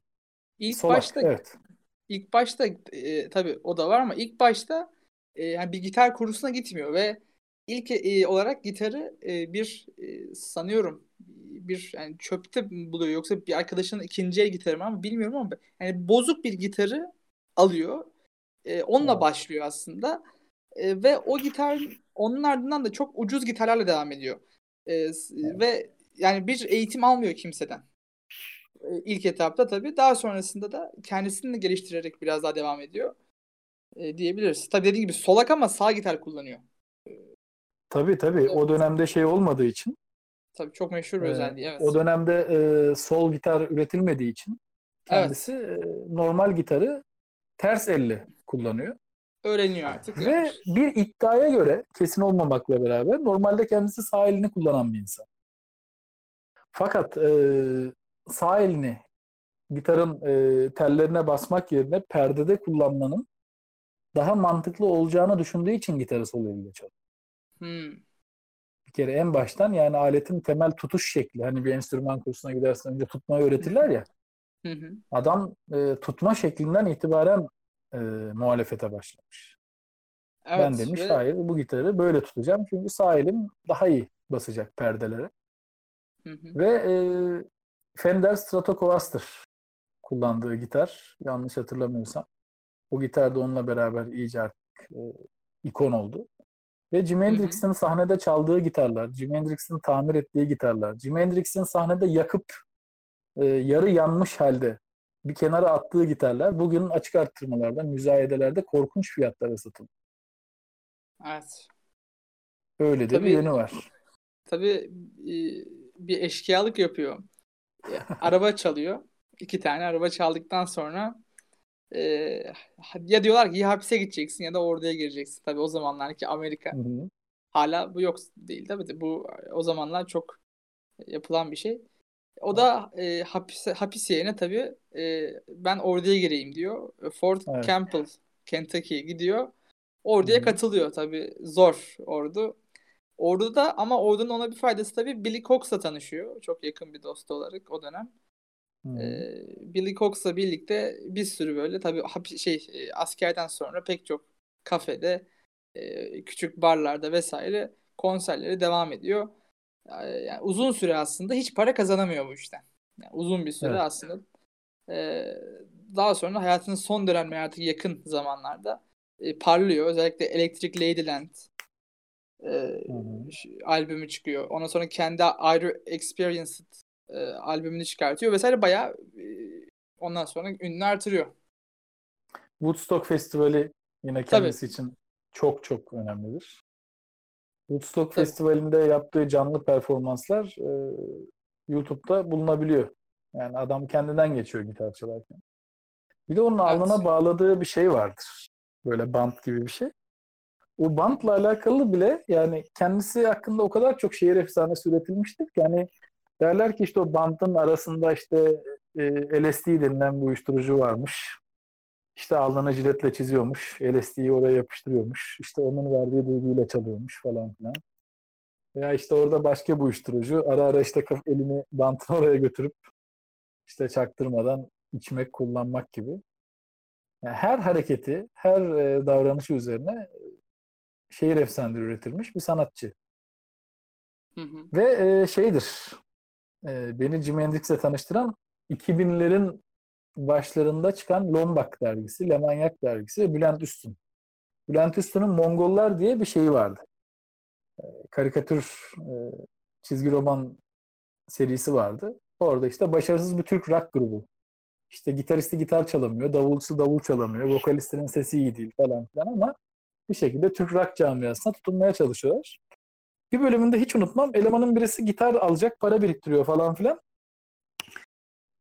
A: ilk
B: solak,
A: başta
B: evet.
A: ilk başta e, tabii o da var ama ilk başta e, yani bir gitar kursuna gitmiyor ve ilk e, olarak gitarı e, bir e, sanıyorum bir yani çöpte buluyor yoksa bir arkadaşının ikinci el gitarı mı ama bilmiyorum ama yani bozuk bir gitarı alıyor. E, onla
B: Evet.
A: başlıyor aslında. E, ve o gitar onun ardından da çok ucuz gitarlarla devam ediyor. E, s- ve yani bir eğitim almıyor kimseden. E, ilk etapta tabii. Daha sonrasında da kendisini de geliştirerek biraz daha devam ediyor. E, diyebiliriz. Tabii dediğim gibi solak ama sağ gitar kullanıyor.
B: Tabii tabii. O
A: Evet.
B: dönemde şey olmadığı için
A: Tabii çok meşhur bir
B: Ee,
A: özelliği. Evet.
B: O dönemde e, sol gitar üretilmediği için kendisi e, normal gitarı ters elle kullanıyor.
A: Öğreniyor artık.
B: Ve
A: yani.
B: bir iddiaya göre kesin olmamakla beraber normalde kendisi sağ elini kullanan bir insan. Fakat e, sağ elini gitarın e, tellerine basmak yerine perdede kullanmanın daha mantıklı olacağını düşündüğü için gitarı sol elle çalıyor.
A: Hmm.
B: Bir kere en baştan yani aletin temel tutuş şekli. Hani bir enstrüman kursuna gidersen önce tutmayı öğretirler ya.
A: Hı hı.
B: Adam e, tutma şeklinden itibaren e, muhalefete başlamış. ben
A: Evet,
B: demiş
A: ve-
B: hayır bu gitarı böyle tutacağım. Çünkü sağ elim daha iyi basacak perdelere.
A: Hı hı.
B: Ve e, Fender Stratocaster kullandığı gitar. Yanlış hatırlamıyorsam. O gitar da onunla beraber iyice artık e, ikon oldu. Ve Jimi. Hendrix'in sahnede çaldığı gitarlar, Jimi Hendrix'in tamir ettiği gitarlar, Jimi Hendrix'in sahnede yakıp e, yarı yanmış halde bir kenara attığı gitarlar bugün açık arttırmalarda, müzayedelerde korkunç fiyatlara satılıyor.
A: Evet.
B: Öyle de bir
A: Tabii-
B: yönü var.
A: Tabii e, bir eşkıyalık yapıyor. E, Araba çalıyor. İki tane araba çaldıktan sonra e, ya diyorlar ki ya hapise gideceksin ya da orduya gireceksin. Tabii o zamanlarki Amerika
B: Hı hı.
A: hala bu yok değil tabii de bu o zamanlar çok yapılan bir şey. O da e, hapis, hapis yerine tabii e, ben orduya gireyim diyor. Fort
B: Evet.
A: Campbell, Kentucky'ye gidiyor. Orduya
B: Hı hı.
A: katılıyor tabii. Zor ordu. Orduda ama ordunun ona bir faydası tabii Billy Cox'la tanışıyor. Çok yakın bir dostu olarak o dönem.
B: Hı.
A: Ee, Billy Cox'la birlikte bir sürü böyle tabii hapi- şey e, askerden sonra pek çok kafede, e, küçük barlarda vesaire konserleri devam ediyor. Yani uzun süre aslında hiç para kazanamıyor bu işten. Yani uzun bir süre
B: Evet.
A: aslında. Daha sonra hayatının son dönemleri artık yakın zamanlarda e, parlıyor. Özellikle Electric Ladyland e,
B: Hı hı.
A: ş- albümü çıkıyor. Ondan sonra kendi ayrı Experienced e, albümünü çıkartıyor vesaire bayağı e, ondan sonra ününü artırıyor.
B: Woodstock Festivali yine kendisi için çok çok önemlidir. Woodstock
A: Tabii.
B: Festivali'nde yaptığı canlı performanslar e, YouTube'da bulunabiliyor. Yani adam kendinden geçiyor gitar çalarken. Bir de onun
A: Evet.
B: alnına bağladığı bir şey vardır. Böyle bant gibi bir şey. O bantla alakalı bile yani kendisi hakkında o kadar çok şehir efsanesi üretilmiştir ki yani derler ki işte o bantın arasında işte e, LSD denilen bir uyuşturucu varmış. İşte alnına jiletle çiziyormuş. LSD'yi oraya yapıştırıyormuş. İşte onun verdiği duyguyla çalıyormuş falan filan. Veya işte orada başka bir uyuşturucu ara ara işte elini bantın oraya götürüp işte çaktırmadan içmek, kullanmak gibi. Yani her hareketi, her e, davranışı üzerine e, şehir efsaneleri üretilmiş bir sanatçı.
A: Hı hı.
B: Ve e, şeydir, e, beni Jimi Hendrix'le tanıştıran 2000'lerin başlarında çıkan Lombak dergisi, Lemanyak dergisi ve Bülent Üstün. Bülent Üstün'ün Mongollar diye bir şeyi vardı. E, karikatür e, çizgi roman serisi vardı. Orada işte başarısız bir Türk rock grubu. İşte gitaristi gitar çalamıyor, davulcusu davul çalamıyor, vokalistlerin sesi iyi değil falan filan ama bir şekilde Türk rock camiasına tutunmaya çalışıyorlar. Bir bölümünde hiç unutmam elemanın birisi gitar alacak, para biriktiriyor falan filan.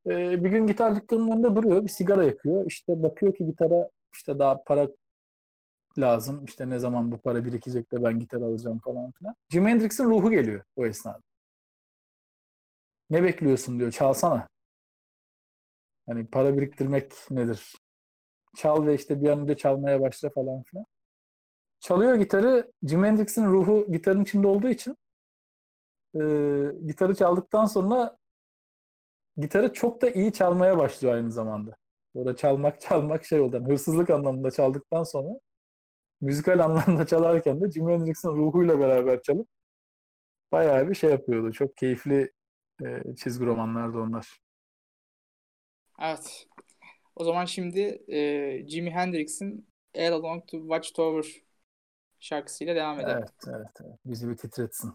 B: Ee, bir gün gitar dükkanının önünde duruyor, bir sigara yakıyor. İşte bakıyor ki gitara işte daha para lazım. İşte ne zaman bu para birikecek de ben gitar alacağım falan filan. Jimi Hendrix'in ruhu geliyor o esnada. Ne bekliyorsun diyor, çalsana. Hani para biriktirmek nedir? Çal ve işte bir an önce çalmaya başla falan filan. Çalıyor gitarı. Jimi Hendrix'in ruhu gitarın içinde olduğu için e, gitarı çaldıktan sonra gitarı çok da iyi çalmaya başlıyor aynı zamanda. Orada çalmak çalmak şey oldu. Hırsızlık anlamında çaldıktan sonra müzikal anlamda çalarken de Jimi Hendrix'in ruhuyla beraber çalıp bayağı bir şey yapıyordu. Çok keyifli e, çizgi romanlardı onlar.
A: Evet. O zaman şimdi e, Jimi Hendrix'in All Along to Watchtower şarkısıyla devam edelim.
B: Evet, evet, evet. Bizi bir titretsin.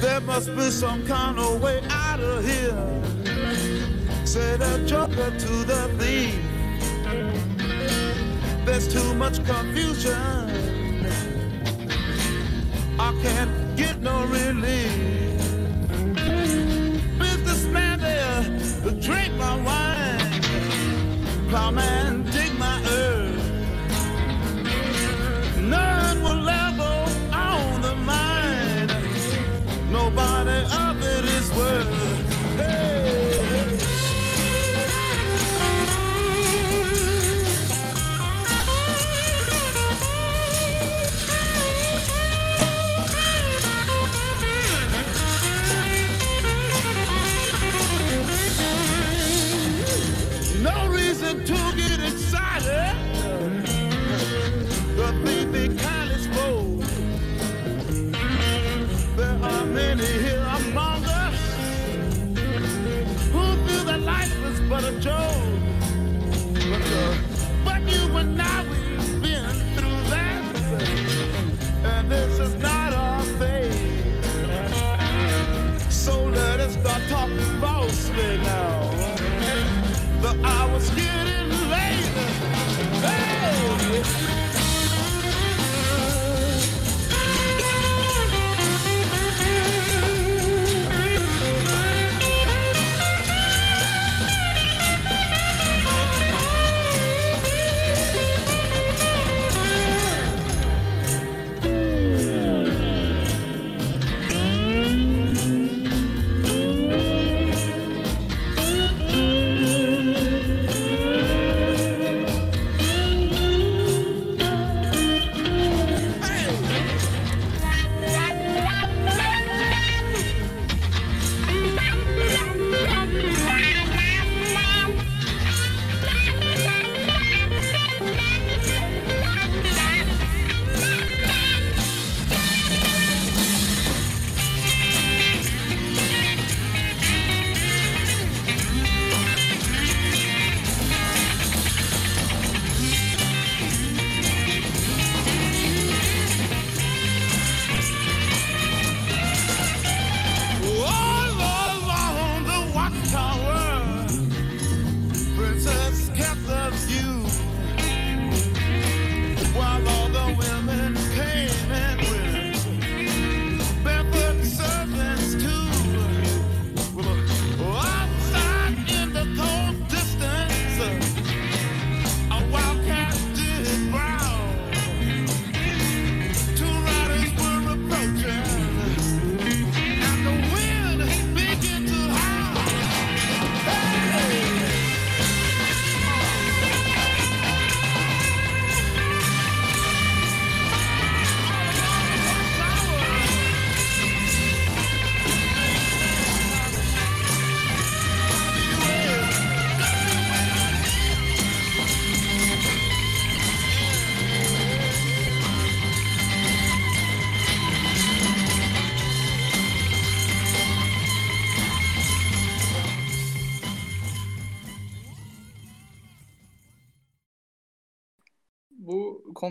D: There must be some kind of way out of here. Said a joker to the thief. There's too much confusion. I can't get no relief. Businessman there, drink my wine. Plowman,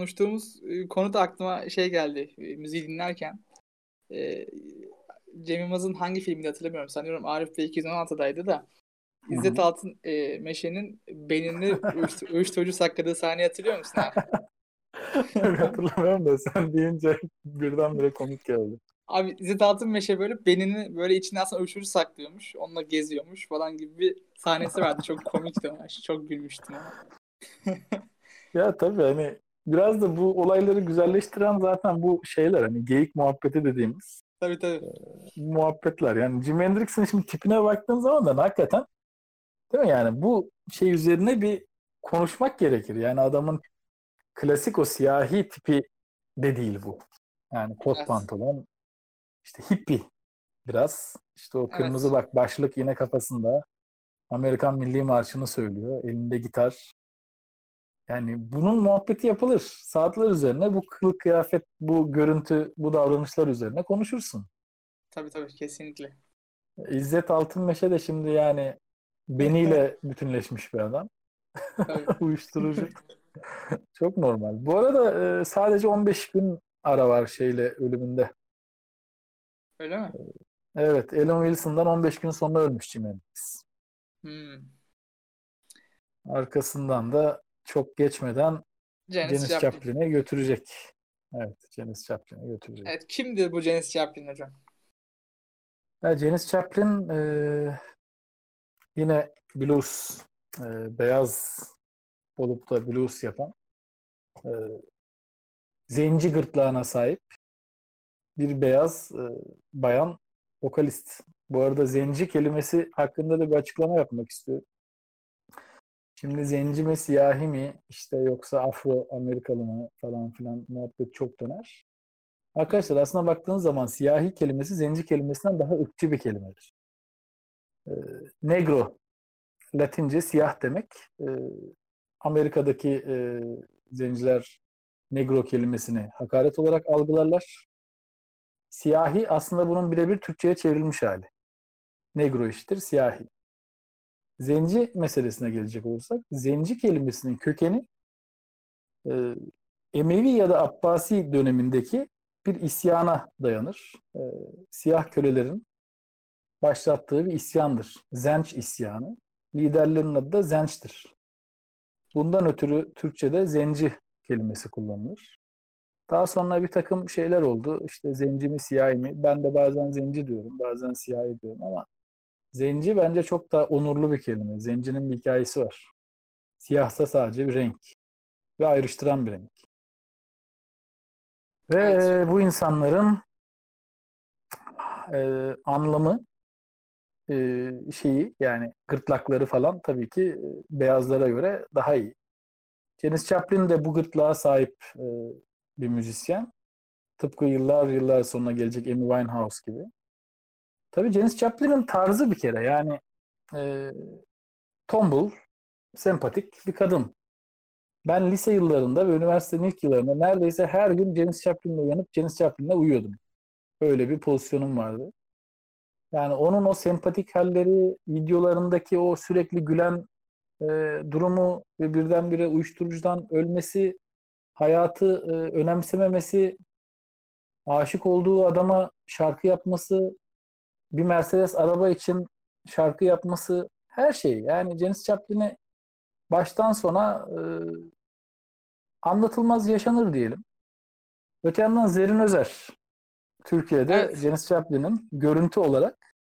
A: konuştuğumuz e, konu da aklıma şey geldi e, müziği dinlerken. E, Cem Yılmaz'ın hangi filmini hatırlamıyorum. Sanıyorum Arif Bey 216'daydı da. İzzet Altın e, Meşe'nin uyuştur- uyuşturucu sakladığı sahneyi hatırlıyor musun abi?
B: Hatırlamıyorum da sen deyince birdenbire komik geldi.
A: Abi İzzet Altın Meşe böyle benini böyle içine aslında uyuşturucu saklıyormuş. Onunla geziyormuş falan gibi bir sahnesi vardı. Çok komikti. Çok gülmüştüm.
B: Ya tabii hani biraz da bu olayları güzelleştiren zaten bu şeyler hani geyik muhabbeti dediğimiz
A: Tabii tabii.
B: muhabbetler. Yani Jimi Hendrix'in şimdi tipine baktığın zaman da hakikaten değil mi yani bu şey üzerine bir konuşmak gerekir. Yani adamın klasik o siyahi tipi de değil bu. Yani kot
A: Evet.
B: pantolon işte hippie biraz. İşte o
A: Evet.
B: kırmızı bak başlık yine kafasında. Amerikan Milli Marşı'nı söylüyor. Elinde gitar. Yani bunun muhabbeti yapılır. Saatler üzerine bu kılık kıyafet, bu görüntü, bu davranışlar üzerine konuşursun.
A: Tabii tabii kesinlikle.
B: İzzet Altınmeşe de şimdi yani beniyle bütünleşmiş bir adam. Uyuşturucu. Çok normal. Bu arada e, sadece 15 gün ara var şeyle ölümünde.
A: Öyle mi?
B: Evet, Alan Wilson'dan 15 gün sonra ölmüş Hendrix.
A: Hmm.
B: Arkasından da çok geçmeden
A: Janis.
B: Joplin'e götürecek. Evet, Janis Joplin'e götürecek.
A: Evet kimdir bu Janis Joplin hocam?
B: Ya Janis Joplin e, yine blues, e, beyaz olup da blues yapan e, zenci gırtlağına sahip bir beyaz e, bayan vokalist. Bu arada zenci kelimesi hakkında da bir açıklama yapmak istiyorum. Şimdi zenci mi, siyahi mi, işte yoksa Afro Amerikalı mı falan filan muhabbet çok döner. Arkadaşlar aslında baktığınız zaman siyahi kelimesi zenci kelimesinden daha ırkçı bir kelimedir. Ee, negro, Latince siyah demek. Ee, Amerika'daki e, zenciler negro kelimesini hakaret olarak algılarlar. Siyahi aslında bunun birebir Türkçe'ye çevrilmiş hali. Negro iştir, siyahi. Zenci meselesine gelecek olursak, zenci kelimesinin kökeni e, Emevi ya da Abbasi dönemindeki bir isyana dayanır. E, siyah kölelerin başlattığı bir isyandır. Zenç isyanı. Liderlerinin adı da Zenç'tir. Bundan ötürü Türkçe'de zenci kelimesi kullanılır. Daha sonra bir takım şeyler oldu. İşte zenci mi siyahi mi? Ben de bazen zenci diyorum, bazen siyahi diyorum ama zenci bence çok da onurlu bir kelime. Zencinin bir hikayesi var. Siyahsa sadece bir renk ve ayrıştıran bir renk. Ve
A: Evet.
B: bu insanların e, anlamı e, şeyi yani gırtlakları falan tabii ki e, beyazlara göre daha iyi. Janis Joplin de bu gırtlağa sahip e, bir müzisyen. Tıpkı yıllar yıllar sonra gelecek Amy Winehouse gibi. Tabii Janis Joplin'in tarzı bir kere yani e, tombul, sempatik bir kadın. Ben lise yıllarında ve üniversitenin ilk yıllarında neredeyse her gün Janis Joplin'le uyanıp Janis Joplin'le uyuyordum. Öyle bir pozisyonum vardı. Yani onun o sempatik halleri, videolarındaki o sürekli gülen e, durumu ve birdenbire uyuşturucudan ölmesi, hayatı e, önemsememesi, aşık olduğu adama şarkı yapması, bir Mercedes araba için şarkı yapması, her şey. Yani Janis Joplin'i baştan sona e, anlatılmaz yaşanır diyelim. Öte yandan Zerrin Özer Türkiye'de
A: Evet.
B: Janis Joplin'in görüntü olarak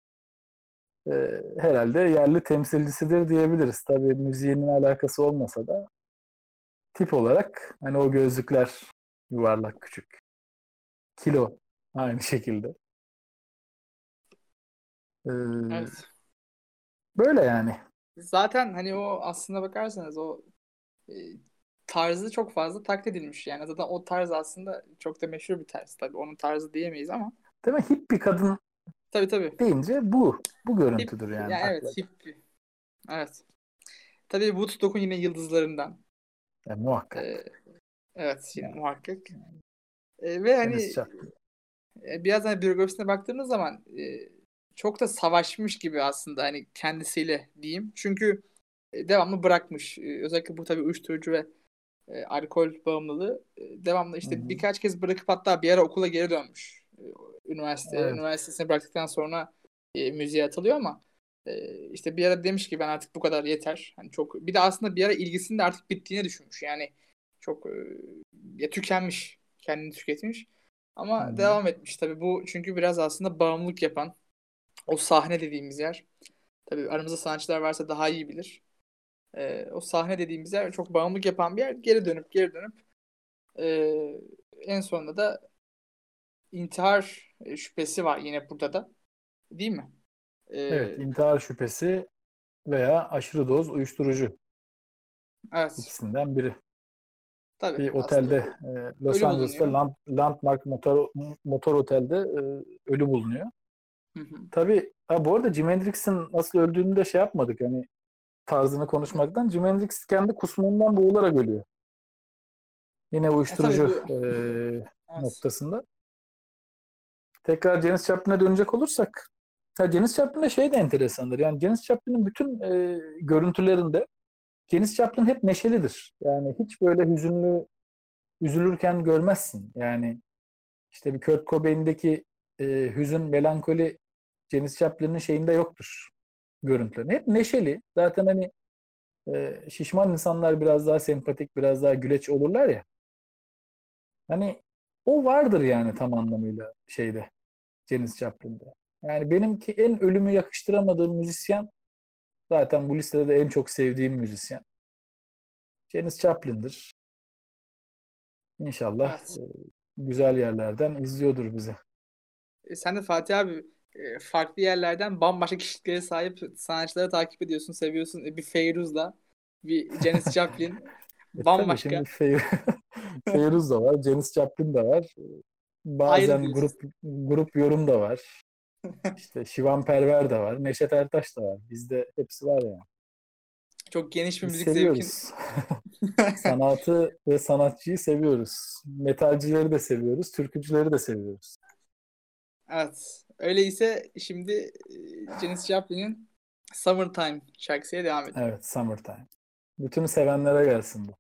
B: e, herhalde yerli temsilcisidir diyebiliriz. Tabii müziğinin alakası olmasa da tip olarak hani o gözlükler yuvarlak küçük. Kilo aynı şekilde. Ee,
A: Evet.
B: Böyle yani.
A: Zaten hani o aslına bakarsanız o e, tarzı çok fazla taklit edilmiş. Yani zaten o tarz aslında çok da meşhur bir tarz. Tabii onun tarzı diyemeyiz ama.
B: Değil mi? Hip bir kadın
A: Tabii tabii.
B: deyince bu. Bu
A: Hip,
B: görüntüdür yani.
A: ya evet
B: haklı.
A: hip. Evet. Tabii Woodstock'un yine yıldızlarından.
B: Ya, muhakkak.
A: Ee, evet yine
B: Yani.
A: muhakkak. Ee, ve hani e, biraz hani biyografisine baktığımız zaman e, çok da savaşmış gibi aslında hani kendisiyle diyeyim. Çünkü e, devamlı bırakmış. E, özellikle bu tabii uyuşturucu ve e, alkol bağımlılığı e, devamlı işte
B: Hı hı.
A: birkaç kez bırakıp hatta bir ara okula geri dönmüş. Üniversite
B: Evet.
A: üniversitesini bıraktıktan sonra e, müziğe atılıyor ama e, işte bir ara demiş ki ben artık bu kadar yeter. Hani çok bir de aslında bir ara ilgisinin de artık bittiğini düşünmüş. Yani çok e, ya tükenmiş, kendini tüketmiş. Ama
B: Hı hı.
A: devam etmiş tabii bu çünkü biraz aslında bağımlılık yapan o sahne dediğimiz yer. Tabii aramızda sanatçılar varsa daha iyi bilir. Ee, o sahne dediğimiz yer çok bağımlılık yapan bir yer. Geri dönüp geri dönüp ee, en sonunda da intihar e, şüphesi var yine burada da. Değil mi? Ee,
B: Evet, intihar şüphesi veya aşırı doz uyuşturucu
A: evet.
B: ikisinden biri.
A: Tabii.
B: Bir otelde, e, Los Angeles'ta. Land- Landmark Motor, Motor Otel'de e, ölü bulunuyor.
A: Hı hı.
B: Tabii ha, bu arada Jimi Hendrix'in nasıl öldüğünü de şey yapmadık hani tarzını konuşmaktan. Jimi Hendrix kendi kusmundan boğularak ölüyor. Yine uyuşturucu
A: bu-
B: e,
A: Evet.
B: noktasında. Tekrar Janis Joplin'e dönecek olursak ya Janis Joplin'de şey de enteresandır. Yani Janis Joplin'in bütün e, görüntülerinde Janis Joplin hep neşelidir. Yani hiç böyle hüzünlü üzülürken görmezsin. Yani işte bir Kurt Cobain'deki e, hüzün, melankoli Janis Joplin'in şeyinde yoktur görüntülerinde. Hep neşeli. Zaten hani e, şişman insanlar biraz daha sempatik, biraz daha güleç olurlar ya. Hani o vardır yani tam anlamıyla şeyde Janis Joplin'de. Yani benimki en ölümü yakıştıramadığım müzisyen zaten bu listede de en çok sevdiğim müzisyen. Janis Joplin'dir. İnşallah
A: Evet.
B: e, güzel yerlerden izliyordur bizi.
A: E, Sen de Fatih abi e, farklı yerlerden bambaşka kişiliklere sahip sanatçıları takip ediyorsun, seviyorsun. E, Bir Feyruz'la, bir Janis Joplin.
B: E
A: Bambaşka.
B: Fey- Feyruz da var, Janis Joplin de var. Bazen grup grup yorum da var. İşte Şivan Perver de var, Neşet Ertaş da var. Bizde hepsi var yani.
A: Çok geniş bir
B: Biz
A: müzik
B: seviyoruz. Sanatı ve sanatçıyı seviyoruz. Metalcileri de seviyoruz, türkücüleri de seviyoruz.
A: Evet. Öyleyse şimdi Janis Joplin'in Summertime şarkısıyla devam edelim.
B: Evet, Summertime. Bütün sevenlere gelsin bu.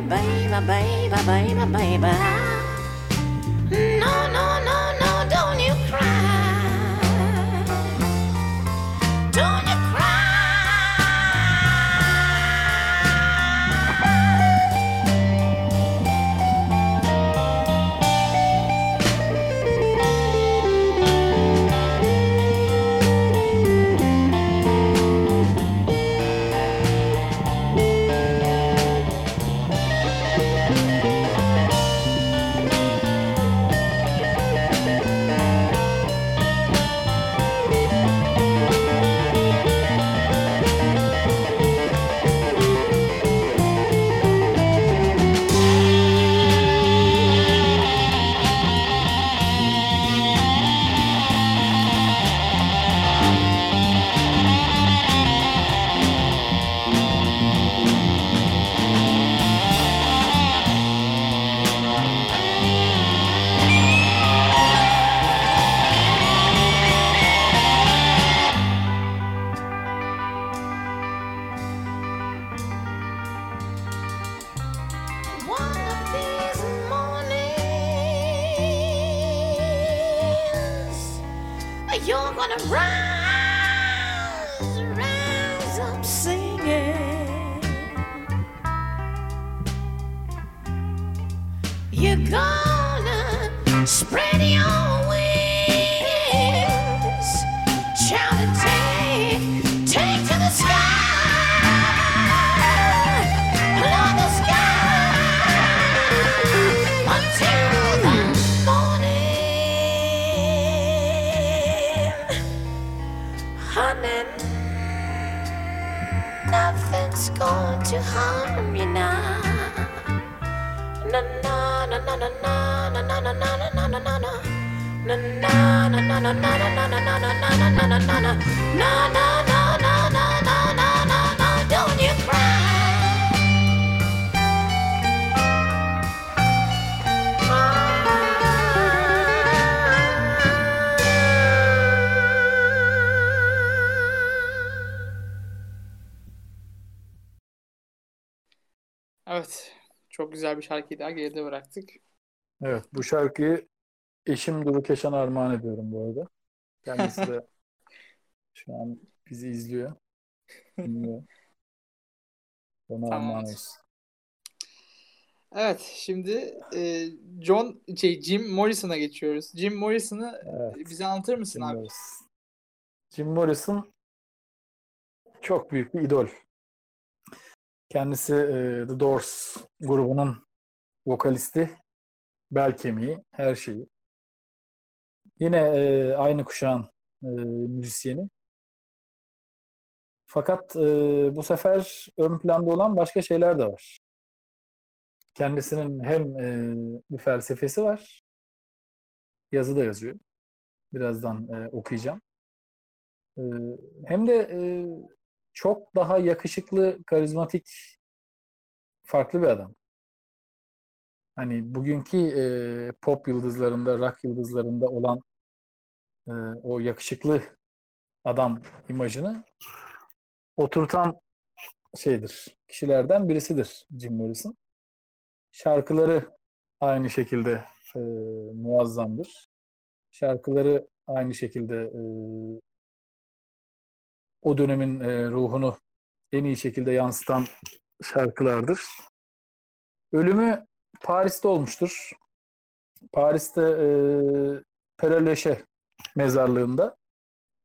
F: Baby, baby, baby, baby,
A: güzel bir şarkıyı daha geride bıraktık.
B: Evet bu şarkıyı eşim Duru Keşan'a armağan ediyorum bu arada. Kendisi de şu an bizi izliyor. Dinliyor. Ona
A: Tamam.
B: armağan olsun.
A: Evet, şimdi e, John şey Jim Morrison'a geçiyoruz. Jim Morrison'ı
B: Evet.
A: bize anlatır mısın
B: Jim
A: abi?
B: Morrison. Jim Morrison çok büyük bir idol. Kendisi e, The Doors grubunun vokalisti, bel kemiği, her şeyi. Yine e, aynı kuşağın e, müzisyeni. Fakat e, bu sefer ön planda olan başka şeyler de var. Kendisinin hem e, bir felsefesi var, yazı da yazıyor. Birazdan e, okuyacağım. E, hem de e, çok daha yakışıklı, karizmatik, farklı bir adam. Hani bugünkü e, pop yıldızlarında, rock yıldızlarında olan e, o yakışıklı adam imajını oturtan şeydir. Kişilerden birisidir Jim Morrison. Şarkıları aynı şekilde e, muazzamdır. Şarkıları aynı şekilde e, o dönemin e, ruhunu en iyi şekilde yansıtan şarkılardır. Ölümü Paris'te olmuştur. Paris'te e, Lachaise mezarlığında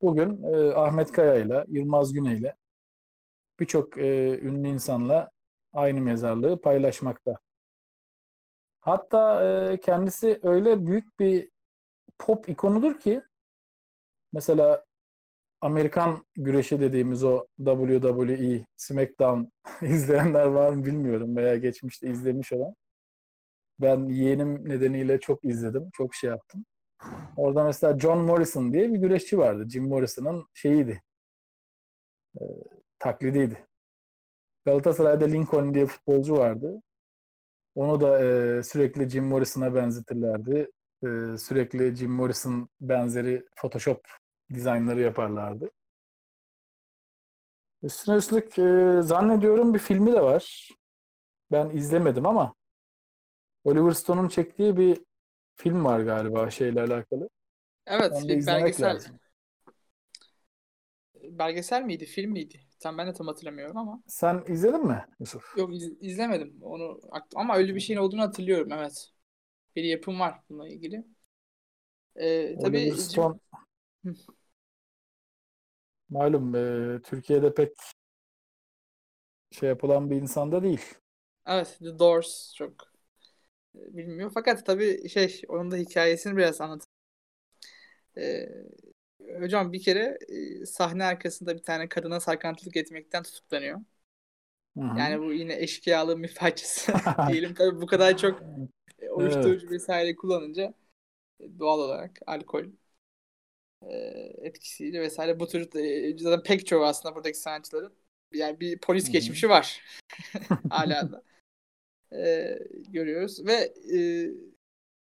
B: bugün e, Ahmet Kaya ile Yılmaz Güney ile birçok e, ünlü insanla aynı mezarlığı paylaşmakta. Hatta e, kendisi öyle büyük bir pop ikonudur ki mesela Amerikan güreşi dediğimiz o WWE, SmackDown izleyenler var mı bilmiyorum veya geçmişte izlemiş olan. Ben yeğenim nedeniyle çok izledim, çok şey yaptım. Orada mesela John Morrison diye bir güreşçi vardı. Jim Morrison'ın şeyiydi, e, taklidiydi. Galatasaray'da Lincoln diye futbolcu vardı. Onu da e, sürekli Jim Morrison'a benzetirlerdi. E, sürekli Jim Morrison benzeri Photoshop dizaynları yaparlardı. Üstüne üstlük e, zannediyorum bir filmi de var. Ben izlemedim ama Oliver Stone'un çektiği bir film var galiba şeyle alakalı.
A: Evet,
B: Onu
A: bir belgesel.
B: lazım.
A: Belgesel miydi, film miydi? Tam ben de tam hatırlamıyorum ama.
B: Sen izledin mi Yusuf?
A: Yok iz- izlemedim onu ama öyle bir şeyin olduğunu hatırlıyorum evet. Bir yapım var bununla ilgili. Ee, tabii
B: Oliver Stone
A: Hı.
B: malum e, Türkiye'de pek şey yapılan bir insan da değil.
A: evet The Doors çok e, bilmiyor. Fakat tabii şey onun da hikayesini biraz anlat. Ee, hocam bir kere e, sahne arkasında bir tane kadına sarkıntılık etmekten tutuklanıyor.
B: Hı hı.
A: Yani bu yine eşkıyalığın bir parçası diyelim. Tabii bu kadar çok e, uyuşturucu vesaire kullanınca e, doğal olarak alkol etkisiyle vesaire bu tür zaten pek çoğu aslında buradaki sanatçıların yani bir polis geçmişi var hala da E, görüyoruz ve e,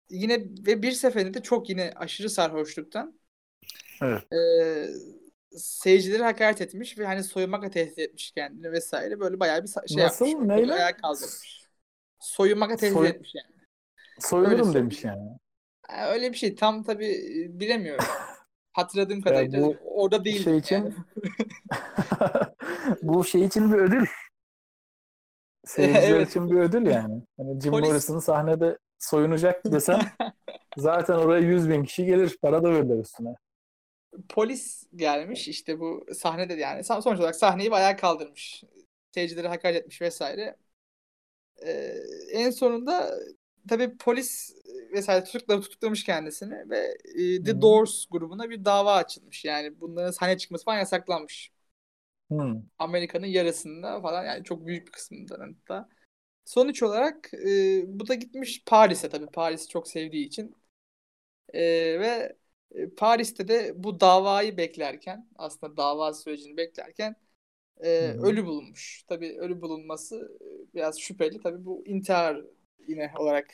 A: yine ve bir seferinde de çok yine aşırı sarhoşluktan
B: Evet.
A: e, seyircileri hakaret etmiş ve hani soyunmakla tehdit etmiş kendini vesaire böyle bayağı bir şey
B: Nasıl?
A: yapmış.
B: Neyle?
A: Ayağa kaldırmış. Soyunmakla tehdit
B: Soy-
A: etmiş yani.
B: Soyulurum
A: söyleyeyim.
B: demiş yani.
A: Öyle bir şey tam tabii e, bilemiyorum. Hatırladığım kadarıyla
B: bu
A: orada değil.
B: şey için bu şey için bir ödül. Seyirciler
A: Evet.
B: için bir ödül yani. Hani Jim
A: Polis-
B: Morrison sahnede soyunacak desem zaten oraya 100 bin kişi gelir. Para da verirler üstüne.
A: Polis gelmiş işte bu sahnede yani Son- sonuç olarak sahneyi bayağı kaldırmış. Seyircileri hakaret etmiş vesaire. Ee, en sonunda tabii polis vesaire tutukla, tutuklamış kendisini ve e, The
B: Hı.
A: Doors grubuna bir dava açılmış. Yani bunların sahneye çıkması falan yasaklanmış.
B: Hmm.
A: Amerika'nın yarısında falan yani çok büyük bir kısmından hatta. Sonuç olarak e, bu da gitmiş Paris'e tabii Paris'i çok sevdiği için. E, ve e, Paris'te de bu davayı beklerken aslında dava sürecini beklerken e,
B: hı.
A: ölü bulunmuş. Tabii ölü bulunması e, biraz şüpheli. Tabii bu intihar yine olarak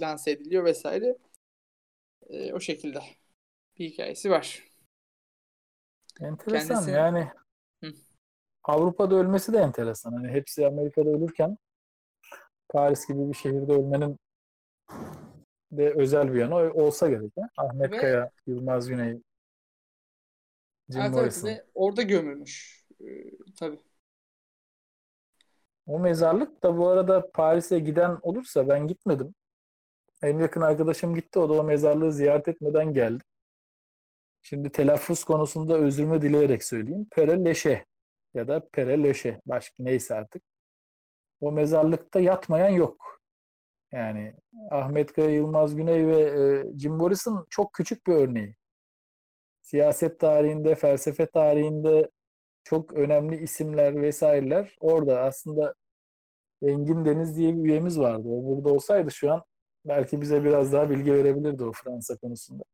A: lanse ediliyor vesaire. E, o şekilde bir hikayesi var.
B: Enteresan
A: Kendisi-
B: yani.
A: Hı.
B: Avrupa'da ölmesi de enteresan. Hani hepsi Amerika'da ölürken Paris gibi bir şehirde ölmenin de özel bir yanı olsa gerek. ha? Ahmet
A: Ve-
B: Kaya, Yılmaz Güney, Jim
A: Evet, evet,
B: Morrison.
A: ve orada gömülmüş. E, tabii.
B: O mezarlık da bu arada Paris'e giden olursa ben gitmedim. En yakın arkadaşım gitti. O da o mezarlığı ziyaret etmeden geldi. Şimdi telaffuz konusunda özrümü dileyerek söyleyeyim. Pere Leşe ya da Pere Leşe. Başka neyse artık. O mezarlıkta yatmayan yok. Yani Ahmet Kaya, Yılmaz Güney ve e, Jim Morrison çok küçük bir örneği. Siyaset tarihinde, felsefe tarihinde çok önemli isimler vesaireler orada. Aslında Engin Deniz diye bir üyemiz vardı. O burada olsaydı şu an belki bize biraz daha bilgi verebilirdi o Fransa konusunda.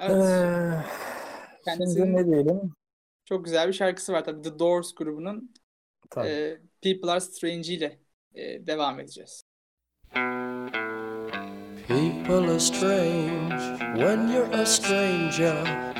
A: Evet.
B: Ee,
A: Kendisinin-
B: şimdi ne diyelim?
A: Çok güzel bir şarkısı var tabii The Doors grubunun
B: Tabii.
A: e, People Are Strange ile e, devam edeceğiz.
G: People are strange when you're a stranger.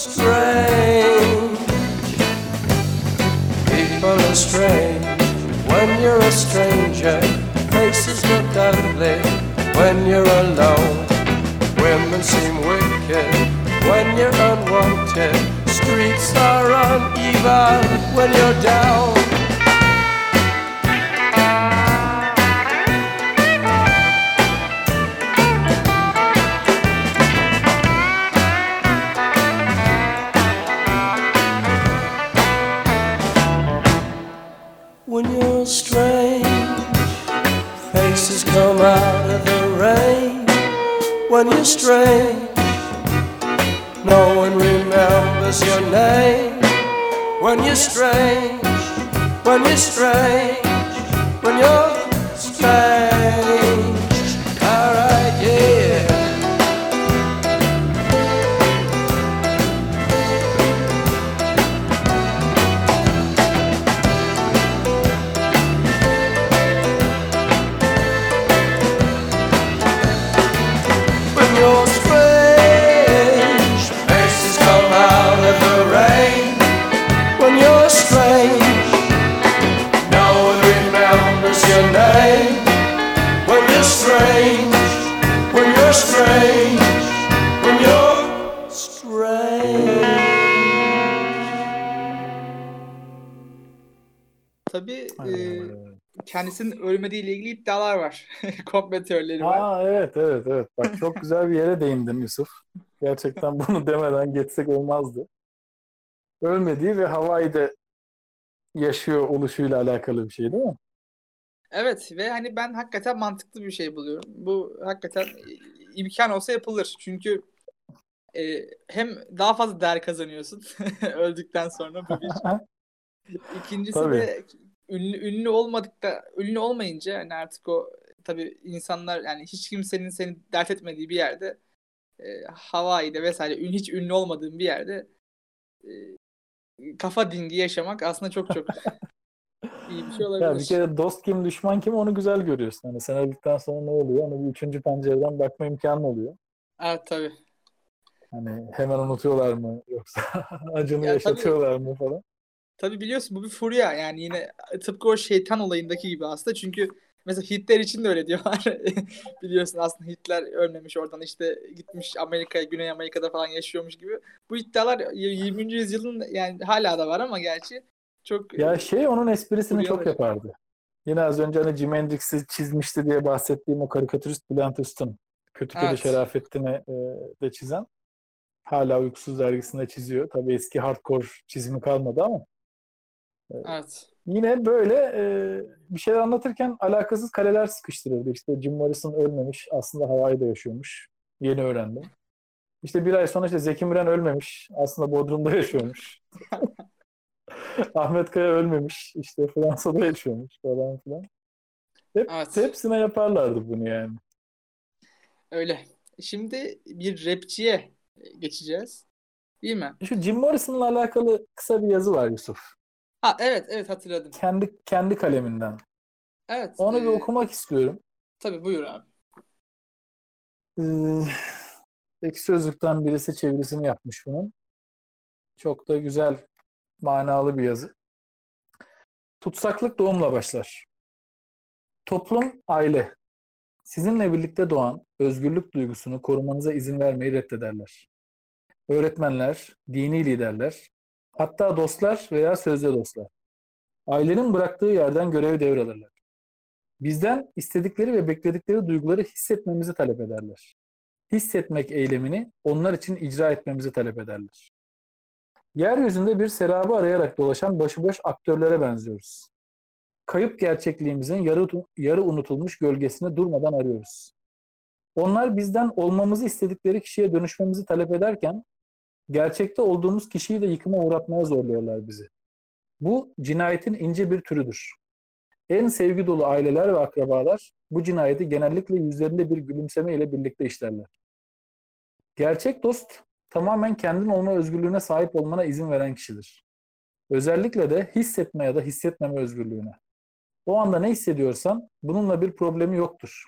G: strange. People are strange when you're a stranger. Faces look ugly when you're alone. Women seem wicked when you're unwanted. Streets are uneven when you're down. You're strange, faces come out of the rain. When you're strange, no one remembers your name. When you're strange, when you're strange, when you're strange.
A: Kendisinin ölmediğiyle ilgili iddialar var. Komplo teorileri var.
B: Aa evet evet evet. Bak çok güzel bir yere değindin Yusuf. Gerçekten bunu demeden geçsek olmazdı. Ölmediği ve Hawaii'de yaşıyor oluşuyla alakalı bir şey değil mi?
A: Evet ve hani ben hakikaten mantıklı bir şey buluyorum. Bu hakikaten imkan olsa yapılır. Çünkü e, hem daha fazla değer kazanıyorsun öldükten sonra bu bir. İkincisi
B: Tabii.
A: de ünlü ünlü olmadık da ünlü olmayınca hani artık o tabii insanlar yani hiç kimsenin seni dert etmediği bir yerde e, Hawaii'de vesaire ün, hiç ünlü olmadığın bir yerde e, kafa dingi yaşamak aslında çok çok iyi bir şey
B: Ya bir
A: olabilir.
B: kere dost kim düşman kim onu güzel görüyorsun. Hani sen öldükten sonra ne oluyor? Onu bir üçüncü pencereden bakma imkanı oluyor.
A: Evet tabii.
B: Hani hemen unutuyorlar mı yoksa acını
A: Ya
B: yaşatıyorlar mı falan.
A: Tabii biliyorsun bu bir furya yani yine tıpkı o şeytan olayındaki gibi aslında çünkü mesela Hitler için de öyle diyorlar. Biliyorsun aslında Hitler ölmemiş oradan işte gitmiş Amerika'ya, Güney Amerika'da falan yaşıyormuş gibi. Bu iddialar 20. yüzyılın yani hala da var ama gerçi çok
B: Ya şey onun esprisini çok yapardı. Yine az önce hani Jimi Hendrix'i çizmişti diye bahsettiğim o karikatürist Bülent Üstün. Kötü Kedi
A: Evet.
B: Şerafettin'i e, de çizen. Hala Uykusuz dergisinde çiziyor. Tabii eski hardcore çizimi kalmadı ama
A: evet.
B: yine böyle e, bir şeyler anlatırken alakasız kaleler sıkıştırırdı. İşte Jim Morrison ölmemiş. Aslında Hawaii'de yaşıyormuş. Yeni öğrendim. İşte bir ay sonra işte Zeki Müren ölmemiş. Aslında Bodrum'da yaşıyormuş. Ahmet Kaya ölmemiş. İşte Fransa'da yaşıyormuş falan filan. Hep,
A: Evet.
B: hepsine yaparlardı bunu yani.
A: Öyle. Şimdi bir rapçiye geçeceğiz. Değil mi?
B: Şu Jim Morrison'la alakalı kısa bir yazı var Yusuf.
A: Ha evet evet hatırladım.
B: Kendi kendi kaleminden.
A: Evet.
B: Onu bir
A: e,
B: okumak istiyorum.
A: Tabii buyur abi.
B: Ee, Ekşi Sözlük'ten birisi çevirisini yapmış bunun. Çok da güzel, manalı bir yazı. Tutsaklık doğumla başlar. Toplum, aile. Sizinle birlikte doğan özgürlük duygusunu korumanıza izin vermeyi reddederler. Öğretmenler, dini liderler, hatta dostlar veya sözde dostlar. Ailenin bıraktığı yerden görevi devralırlar. Bizden istedikleri ve bekledikleri duyguları hissetmemizi talep ederler hissetmek eylemini onlar için icra etmemizi talep ederler. Yeryüzünde bir serabı arayarak dolaşan başıboş aktörlere benziyoruz. Kayıp gerçekliğimizin yarı, yarı unutulmuş gölgesini durmadan arıyoruz. Onlar bizden olmamızı istedikleri kişiye dönüşmemizi talep ederken, gerçekte olduğumuz kişiyi de yıkıma uğratmaya zorluyorlar bizi. Bu cinayetin ince bir türüdür. En sevgi dolu aileler ve akrabalar bu cinayeti genellikle yüzlerinde bir gülümseme ile birlikte işlerler. Gerçek dost tamamen kendin olma özgürlüğüne sahip olmana izin veren kişidir. Özellikle de hissetme ya da hissetmeme özgürlüğüne. O anda ne hissediyorsan bununla bir problemi yoktur.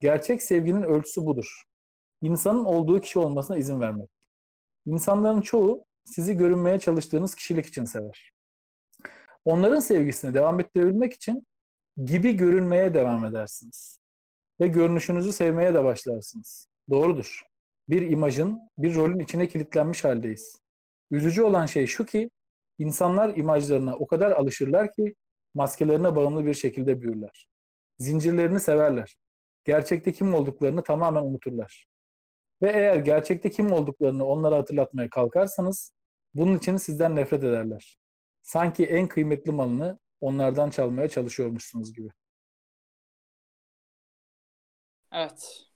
B: Gerçek sevginin ölçüsü budur. İnsanın olduğu kişi olmasına izin vermek. İnsanların çoğu sizi görünmeye çalıştığınız kişilik için sever. Onların sevgisini devam ettirebilmek için gibi görünmeye devam edersiniz. Ve görünüşünüzü sevmeye de başlarsınız. Doğrudur. Bir imajın, bir rolün içine kilitlenmiş haldeyiz. Üzücü olan şey şu ki, insanlar imajlarına o kadar alışırlar ki maskelerine bağımlı bir şekilde büyürler. Zincirlerini severler. Gerçekte kim olduklarını tamamen unuturlar. Ve eğer gerçekte kim olduklarını onlara hatırlatmaya kalkarsanız, bunun için sizden nefret ederler. Sanki en kıymetli malını onlardan çalmaya çalışıyormuşsunuz gibi.
A: Evet.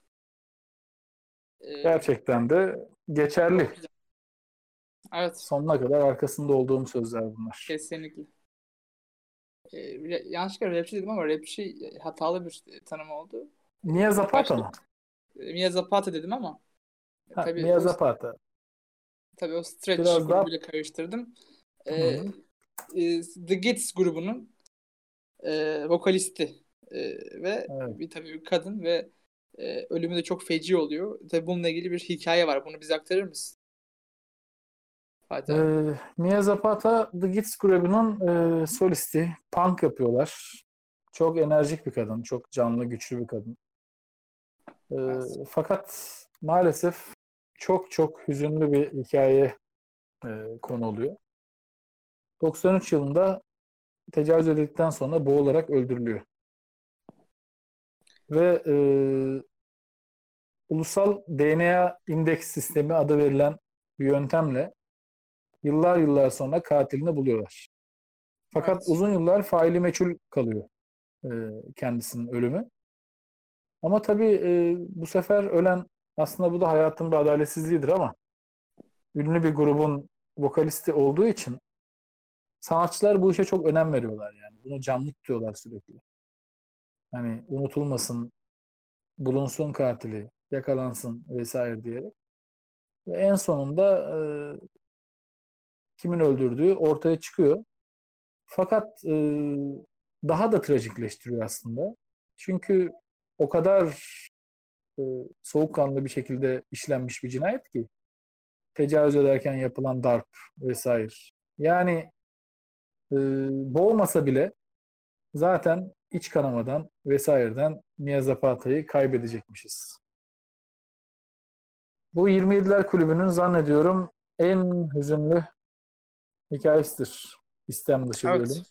A: Ee,
B: Gerçekten de geçerli.
A: Evet.
B: Sonuna kadar arkasında olduğum sözler bunlar.
A: Kesinlikle. Ee, yanlışlıkla rapçi dedim ama rapçi hatalı bir tanım oldu.
B: Mia Zapata mı?
A: Mia Zapata dedim ama
B: Ha,
A: tabii
B: Mia
A: o,
B: Zapata.
A: tabii o Stretch
B: Biraz daha-
A: grubuyla karıştırdım. Ee,
B: Hı.
A: e, The Gits grubunun e, vokalisti e, ve
B: Evet.
A: bir tabii bir kadın ve e, ölümü de çok feci oluyor. Tabii bununla ilgili bir hikaye var. Bunu bize aktarır mısın? Fatih.
B: Ee, Mia Zapata The Gits grubunun e, solisti. Punk yapıyorlar. Çok enerjik bir kadın. Çok canlı, güçlü bir kadın.
A: Evet.
B: fakat maalesef çok çok hüzünlü bir hikaye e, konu oluyor. 93 yılında tecavüz edildikten sonra boğularak öldürülüyor. Ve e, ulusal DNA indeks sistemi adı verilen bir yöntemle yıllar yıllar sonra katilini buluyorlar. Fakat
A: Evet.
B: uzun yıllar faili meçhul kalıyor e, kendisinin ölümü. Ama tabii e, bu sefer ölen aslında bu da hayatın bir adaletsizliğidir ama ünlü bir grubun vokalisti olduğu için sanatçılar bu işe çok önem veriyorlar yani. Bunu canlı tutuyorlar sürekli. Hani unutulmasın, bulunsun katili, yakalansın vesaire diyerek. Ve en sonunda e, kimin öldürdüğü ortaya çıkıyor. Fakat e, daha da trajikleştiriyor aslında. Çünkü o kadar e, soğukkanlı bir şekilde işlenmiş bir cinayet ki tecavüz ederken yapılan darp vesaire. Yani e, boğmasa bile zaten iç kanamadan vesaireden Mia Zapata'yı kaybedecekmişiz. Bu 27'ler kulübünün zannediyorum en hüzünlü hikayesidir. İstem dışı
H: Evet.
B: bölüm.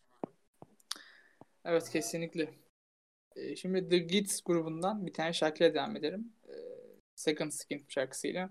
H: Evet kesinlikle. Ee, Şimdi The Gits grubundan bir tane şarkıyla devam edelim. Ee, Second Skin şarkısıyla.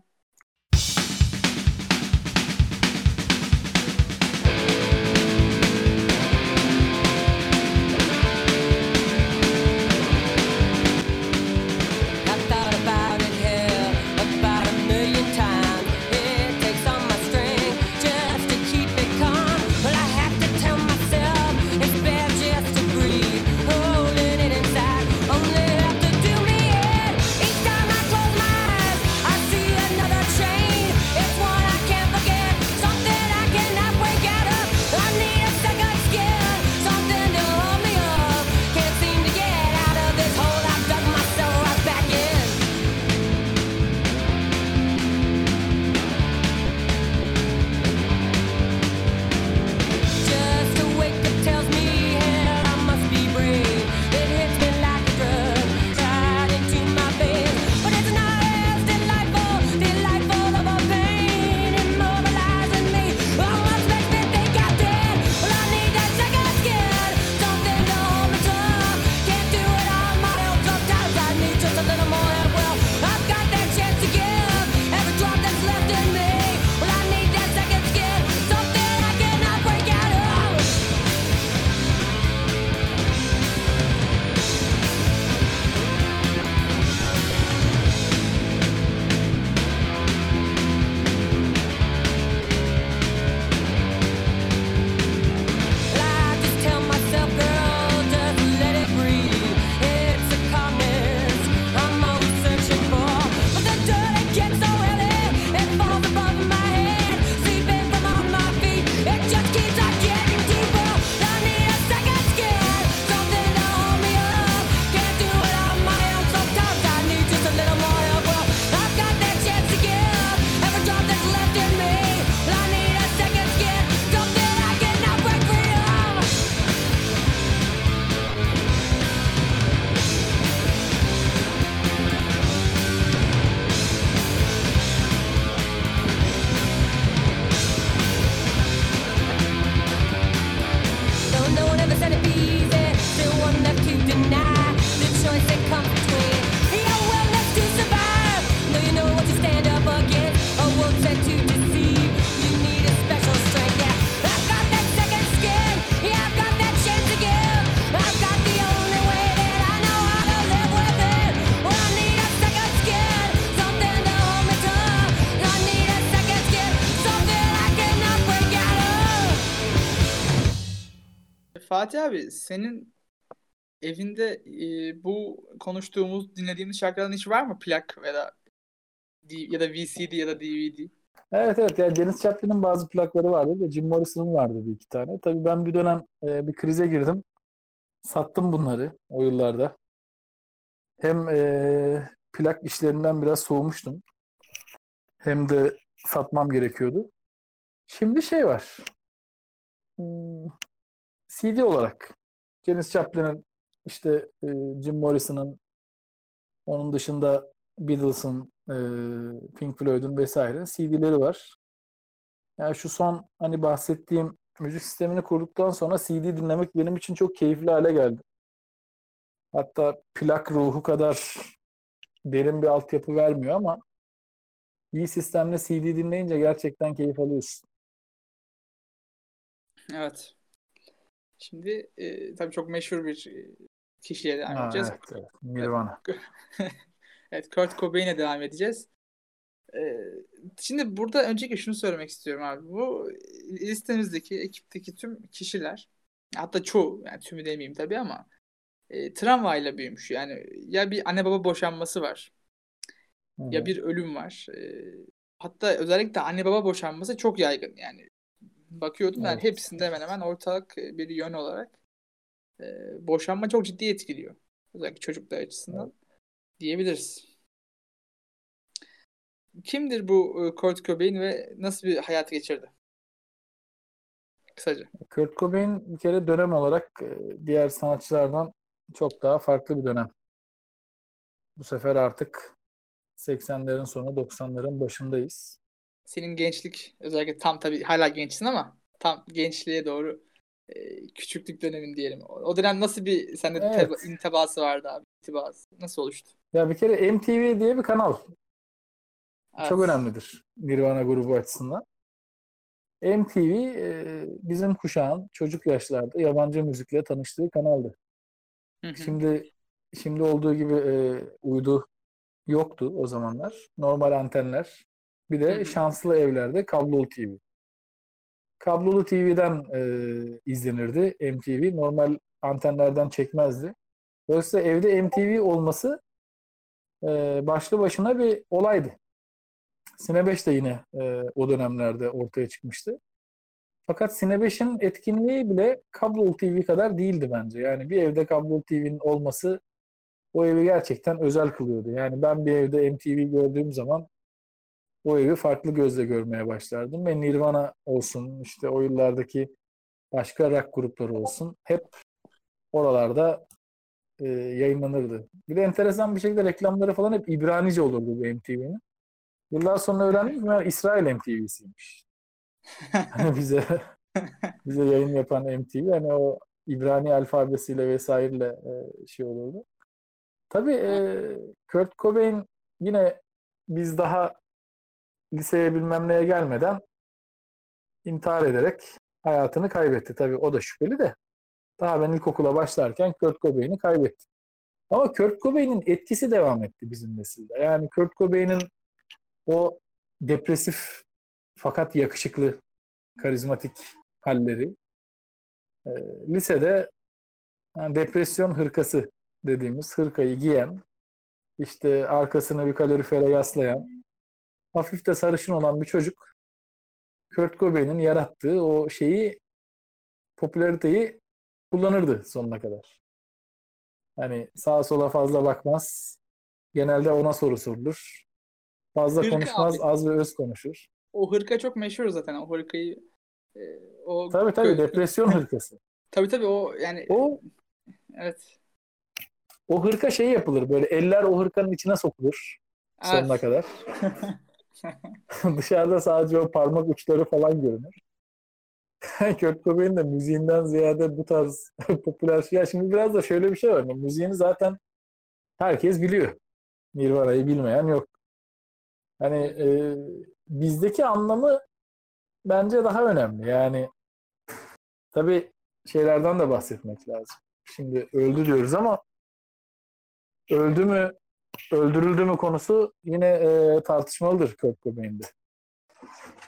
H: Fatih abi senin evinde e, bu konuştuğumuz, dinlediğimiz şarkılardan hiç var mı plak ya da ya da VCD ya da DVD?
B: Evet evet yani Janis Joplin'in bazı plakları vardı ve Jim Morrison'ın vardı bir iki tane. Tabii ben bir dönem e, bir krize girdim. Sattım bunları o yıllarda. Hem e, plak işlerinden biraz soğumuştum. Hem de satmam gerekiyordu. Şimdi şey var. Hmm, CD olarak. Janis Joplin'in işte e, Jim Morrison'ın onun dışında Beatles'ın, e, Pink Floyd'un vesaire CD'leri var. Yani şu son hani bahsettiğim müzik sistemini kurduktan sonra CD dinlemek benim için çok keyifli hale geldi. Hatta plak ruhu kadar derin bir altyapı vermiyor ama iyi sistemle CD dinleyince gerçekten keyif alıyorsun.
H: Evet. Şimdi e, tabii çok meşhur bir kişiye devam
B: Ha,
H: edeceğiz.
B: evet, evet. Nirvana.
H: Evet, Kurt Cobain'e devam edeceğiz. Ee, şimdi burada öncelikle şunu söylemek istiyorum abi. Bu listemizdeki ekipteki tüm kişiler hatta çoğu yani tümü demeyeyim tabii ama e, travmayla büyümüş. Yani ya bir anne baba boşanması var
B: Hı
H: ya bir ölüm var. E,
A: hatta özellikle anne baba boşanması çok yaygın yani. Bakıyordum yani
B: Evet.
A: hepsinde hemen hemen ortak bir yön olarak e, boşanma çok ciddi etkiliyor. Özellikle çocuklar açısından diyebiliriz. Kimdir bu e, Kurt Cobain ve nasıl bir hayat geçirdi? Kısaca.
B: Kurt Cobain bir kere dönem olarak e, diğer sanatçılardan çok daha farklı bir dönem. Bu sefer artık 80'lerin sonu 90'ların başındayız.
A: Senin gençlik özellikle tam tabii hala gençsin ama tam gençliğe doğru e, küçüklük dönemin diyelim. O, dönem nasıl bir sende
B: Evet.
A: teba- intibası vardı abi? İntibası. Nasıl oluştu?
B: Ya bir kere MTV diye bir kanal
A: Evet.
B: çok önemlidir Nirvana grubu açısından. MTV e, bizim kuşağın çocuk yaşlarda yabancı müzikle tanıştığı kanaldı.
A: Hı hı.
B: Şimdi şimdi olduğu gibi e, uydu yoktu o zamanlar. Normal antenler. Bir de şanslı evlerde kablolu TV. Kablolu TV'den e, izlenirdi MTV. Normal antenlerden çekmezdi. Dolayısıyla evde MTV olması e, başlı başına bir olaydı. Sine 5 de yine e, o dönemlerde ortaya çıkmıştı. Fakat Sine 5'in etkinliği bile kablolu TV kadar değildi bence. Yani bir evde kablolu TV'nin olması o evi gerçekten özel kılıyordu. Yani ben bir evde MTV gördüğüm zaman o evi farklı gözle görmeye başlardım. Ve Nirvana olsun, işte o yıllardaki başka rock grupları olsun hep oralarda e, yayınlanırdı. Bir de enteresan bir şekilde reklamları falan hep İbranice olurdu bu MTV'nin. Yıllar sonra öğrendim ki İsrail MTV'siymiş. Hani bize bize yayın yapan MTV hani o İbrani alfabesiyle vesaireyle e, şey olurdu. Tabii e, Kurt Cobain yine biz daha liseye bilmem neye gelmeden intihar ederek hayatını kaybetti. Tabii o da şüpheli de. Daha ben ilkokula başlarken Kurt Cobain'i kaybettim. Ama Kurt Cobain'in etkisi devam etti bizim nesilde. Yani Kurt Cobain'in o depresif fakat yakışıklı, karizmatik halleri e, lisede yani depresyon hırkası dediğimiz hırkayı giyen, işte arkasını bir kalorifere yaslayan, hafif de sarışın olan bir çocuk Kurt Cobain'in yarattığı o şeyi, popülariteyi kullanırdı sonuna kadar. Hani sağa sola fazla bakmaz. Genelde ona soru sorulur. Fazla
A: Hırka
B: konuşmaz,
A: abi.
B: az ve öz konuşur.
A: O hırka çok meşhur zaten. O hırkayı e, o
B: Tabii tabii depresyon hırkası.
A: tabii tabii o yani
B: O
A: evet.
B: o hırka şey yapılır böyle eller o hırkanın içine sokulur sonuna
A: Evet.
B: kadar. Dışarıda sadece o parmak uçları falan görünür. Kurt Cobain de müziğinden ziyade bu tarz popüler şey. Şimdi biraz da şöyle bir şey var. Müziğini zaten herkes biliyor. Nirvana'yı bilmeyen yok. Hani e, bizdeki anlamı bence daha önemli. Yani tabii şeylerden de bahsetmek lazım. Şimdi öldü diyoruz ama öldü mü öldürüldü mü konusu yine e, tartışmalıdır Kurt Cobain'de.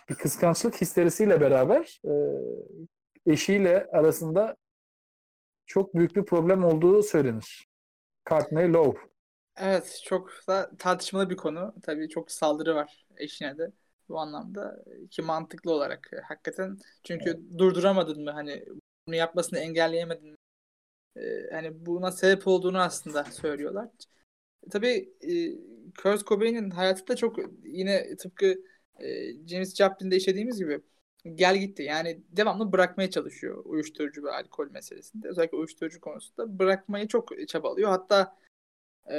B: Bir kıskançlık histerisiyle beraber e, eşiyle arasında çok büyük bir problem olduğu söylenir. Courtney Love.
A: Evet çok da tartışmalı bir konu. Tabii çok saldırı var eşine de bu anlamda ki mantıklı olarak e, hakikaten çünkü durduramadın mı hani bunu yapmasını engelleyemedin mi? Ee, hani buna sebep olduğunu aslında söylüyorlar. Tabii e, Kurt Cobain'in hayatı da çok yine tıpkı e, James Joplin'de işlediğimiz gibi gel gitti. Yani devamlı bırakmaya çalışıyor uyuşturucu ve alkol meselesinde. Özellikle uyuşturucu konusunda bırakmayı çok çabalıyor. Hatta e,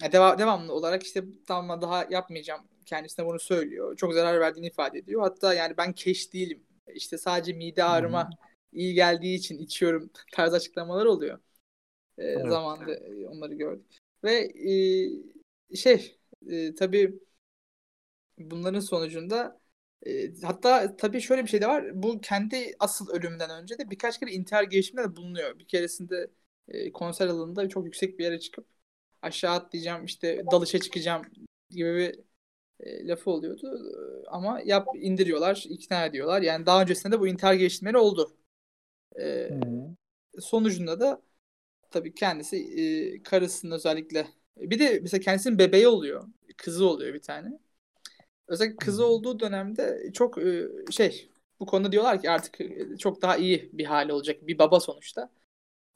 A: deva- devamlı olarak işte tamam daha yapmayacağım kendisine bunu söylüyor. Çok zarar verdiğini ifade ediyor. Hatta yani ben keş değilim. İşte sadece mide ağrıma iyi geldiği için içiyorum tarzı açıklamalar oluyor. E,
B: Evet.
A: Zamanında onları gördük. Ve e, şey e, tabii bunların sonucunda e, hatta tabii şöyle bir şey de var. Bu kendi asıl ölümünden önce de birkaç kere intihar girişiminde de bulunuyor. Bir keresinde e, konser alanında çok yüksek bir yere çıkıp aşağı atlayacağım işte dalışa çıkacağım gibi bir e, lafı oluyordu. Ama yap indiriyorlar, ikna ediyorlar. Yani daha öncesinde de bu intihar girişimleri oldu. E, sonucunda da tabii kendisi e, karısının özellikle bir de mesela kendisinin bebeği oluyor. Kızı oluyor bir tane. özellikle kızı olduğu dönemde çok e, şey bu konuda diyorlar ki artık çok daha iyi bir hali olacak. Bir baba sonuçta.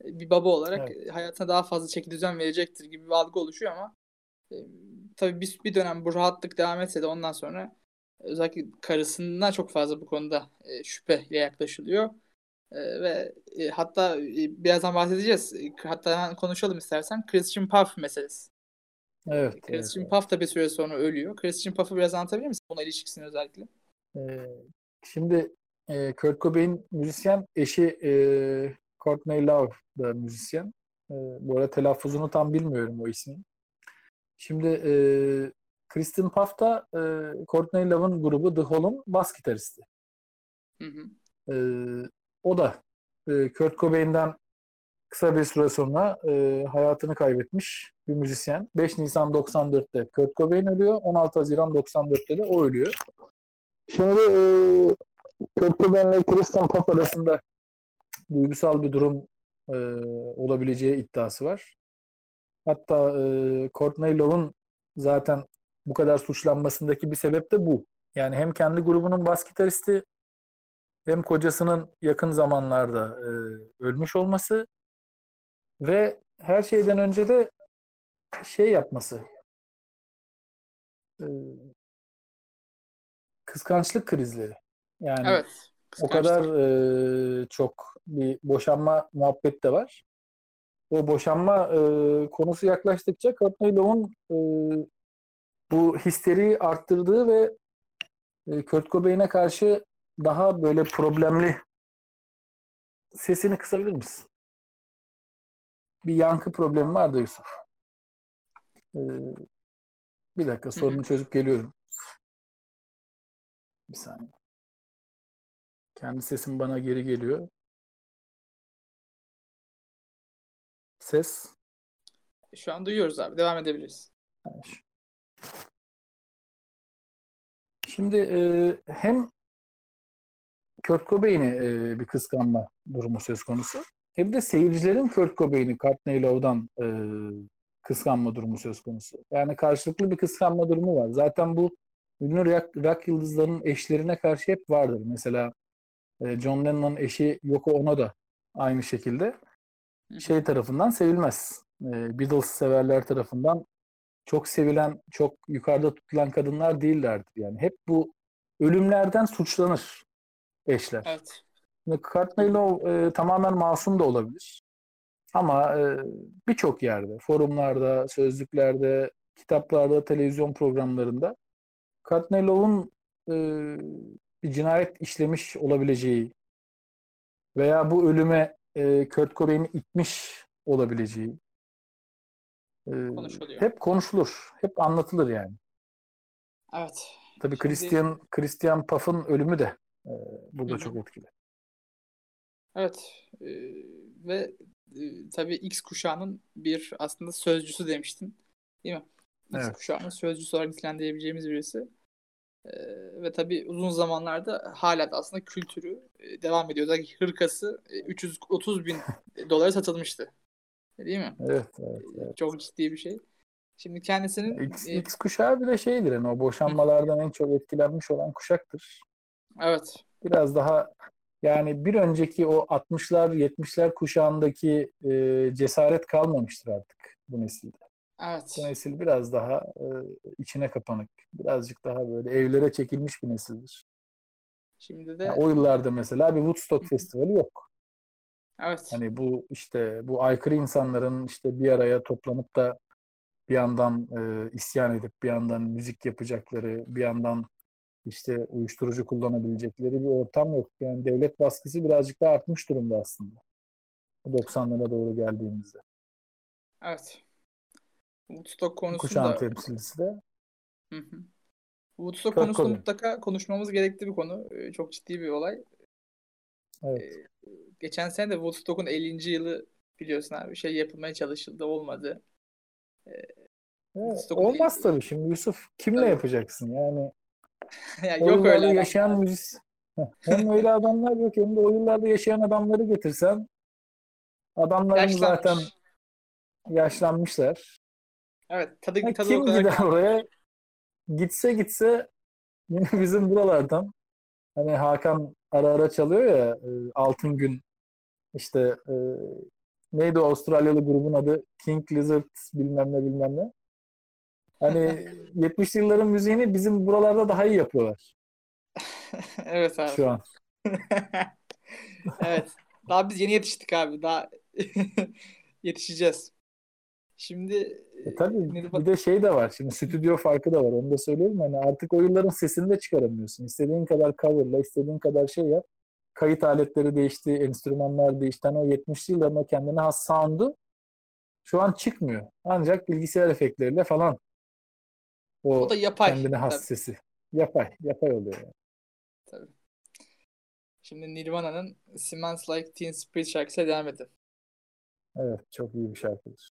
A: Bir baba olarak
B: Evet.
A: hayatına daha fazla çeki düzen verecektir gibi bir algı oluşuyor ama e, tabii bir, bir dönem bu rahatlık devam etse de ondan sonra özellikle karısından çok fazla bu konuda e, şüpheyle yaklaşılıyor. E, ve e, hatta e, birazdan bahsedeceğiz. E, Hatta konuşalım istersen. Christian Puff meselesi.
B: Evet. evet,
A: Christian Puff da bir süre sonra ölüyor. Christian Puff'ı biraz anlatabilir misin? Buna ilişkisini özellikle.
B: Ee, şimdi e, Kurt Cobain müzisyen, eşi e, Courtney Love da müzisyen. E, bu arada telaffuzunu tam bilmiyorum o ismin. Şimdi e, Kristen Puff da e, Courtney Love'ın grubu The Who'un bas gitaristi.
A: Hı hı.
B: E, o da e, Kurt Cobain'den kısa bir süre sonra e, hayatını kaybetmiş bir müzisyen. 5 Nisan 94'te Kurt Cobain ölüyor. 16 Haziran 94'te de o ölüyor. Şimdi e, Kurt Cobain ile Kristen Puff arasında duygusal bir durum e, olabileceği iddiası var. Hatta e, Courtney Love'ın zaten bu kadar suçlanmasındaki bir sebep de bu. Yani hem kendi grubunun bas gitaristi hem kocasının yakın zamanlarda e, ölmüş olması ve her şeyden önce de şey yapması. E, kıskançlık krizleri. Yani
A: Evet.
B: o kadar e, çok bir boşanma muhabbet de var. O boşanma e, konusu yaklaştıkça Courtney Love'un e, bu histeriyi arttırdığı ve e, Kurt Cobain'e karşı daha böyle problemli sesini kısabilir misin? Bir yankı problemi var da Yusuf. E, bir dakika sorunu çözüp geliyorum. Bir saniye. Kendi sesim bana geri geliyor. Ses.
A: Şu an duyuyoruz abi. Devam edebiliriz.
B: Şimdi e, hem Kurt Cobain'i e, bir kıskanma durumu söz konusu. Hem de seyircilerin Kurt Cobain'i Courtney Love'dan e, kıskanma durumu söz konusu. Yani karşılıklı bir kıskanma durumu var. Zaten bu ünlü rock, rock yıldızlarının eşlerine karşı hep vardır. Mesela e, John Lennon'ın eşi Yoko Ono da aynı şekilde şey tarafından sevilmez. E, Beatles severler tarafından çok sevilen, çok yukarıda tutulan kadınlar değillerdir. Yani hep bu ölümlerden suçlanır eşler.
A: Evet.
B: Şimdi Courtney Love e, tamamen masum da olabilir. Ama e, birçok yerde, forumlarda, sözlüklerde, kitaplarda, televizyon programlarında Courtney Love'un e, bir cinayet işlemiş olabileceği veya bu ölüme e, Kurt Cobain'i itmiş olabileceği e, hep konuşulur, hep anlatılır yani.
A: Evet.
B: Tabii
A: Şimdi-
B: Christian Christian Puff'ın ölümü de e,
A: Hı hı.
B: çok etkili.
A: Evet. Ee, ve e, tabii X kuşağının bir aslında sözcüsü demiştin. Değil mi? X
B: Evet.
A: kuşağının sözcüsü olarak nitelendirebileceğimiz birisi. Ee, ve tabii uzun zamanlarda hala da aslında kültürü e, devam ediyor. Özellikle hırkası e, 330 bin dolara satılmıştı. Değil mi?
B: Evet, evet.
A: Ee, Çok ciddi bir şey. Şimdi kendisinin
B: X,
A: e,
B: X kuşağı bir de şeydir yani o boşanmalardan en çok etkilenmiş olan kuşaktır.
A: Evet
B: Biraz daha yani bir önceki o 60'lar 70'ler kuşağındaki e, cesaret kalmamıştır artık bu nesilde.
A: evet
B: Bu nesil biraz daha e, içine kapanık, birazcık daha böyle evlere çekilmiş bir nesildir.
A: şimdi de
B: Yani o yıllarda mesela bir Woodstock Festivali yok.
A: evet
B: Hani bu işte bu aykırı insanların işte bir araya toplanıp da bir yandan e, isyan edip bir yandan müzik yapacakları, bir yandan işte uyuşturucu kullanabilecekleri bir ortam yok. Yani devlet baskısı birazcık daha artmış durumda aslında. 90'lara doğru geldiğimizde.
A: evet Woodstock konusunda
B: Kuşağın temsilcisi de
A: Hı hı. Woodstock konusunda
B: Cobain.
A: mutlaka konuşmamız gerekli bir konu. Ee, Çok ciddi bir olay.
B: evet.
A: Geçen sene de Woodstock'un 50. yılı biliyorsun abi şey yapılmaya çalışıldı olmadı.
B: Evet,
A: Woodstock'un-
B: olmaz tabii şimdi Yusuf kimle
A: Tabii.
B: yapacaksın? Yani
A: yani
B: o
A: yok öyle
B: yaşayan müzis hem öyle adamlar yok hem de o yıllarda yaşayan adamları getirsen adamların
A: Yaşlanmış.
B: zaten yaşlanmışlar.
A: Evet tadı, tadı
B: kim
A: kadar
B: gider oraya? Gitse gitse Yine bizim buralardan hani Hakan ara ara çalıyor ya e, Altın Gün işte e, neydi o Avustralyalı grubun adı King Lizard bilmem ne bilmem ne. Hani 70'li yılların müziğini bizim buralarda daha iyi yapıyorlar
A: evet abi.
B: şu an.
A: evet. Daha biz yeni yetiştik abi. Daha yetişeceğiz. Şimdi
B: E tabii
A: Nirvana-
B: bir de şey de var. Şimdi stüdyo farkı da var. Onu da söyleyeyim. Hani artık o yılların sesini de çıkaramıyorsun. İstediğin kadar coverla, istediğin kadar şey yap. Kayıt aletleri değişti, enstrümanlar değişti. Hani o 70'li yılların o kendine has sound'u şu an çıkmıyor. Ancak bilgisayar efektleriyle falan o,
A: o da yapay.
B: kendine has
A: Tabii.
B: sesi. Yapay. Yapay oluyor yani.
A: Şimdi Nirvana'nın Smells Like Teen Spirit şarkısıyla devam edelim.
B: Evet. Çok iyi bir şarkıdır.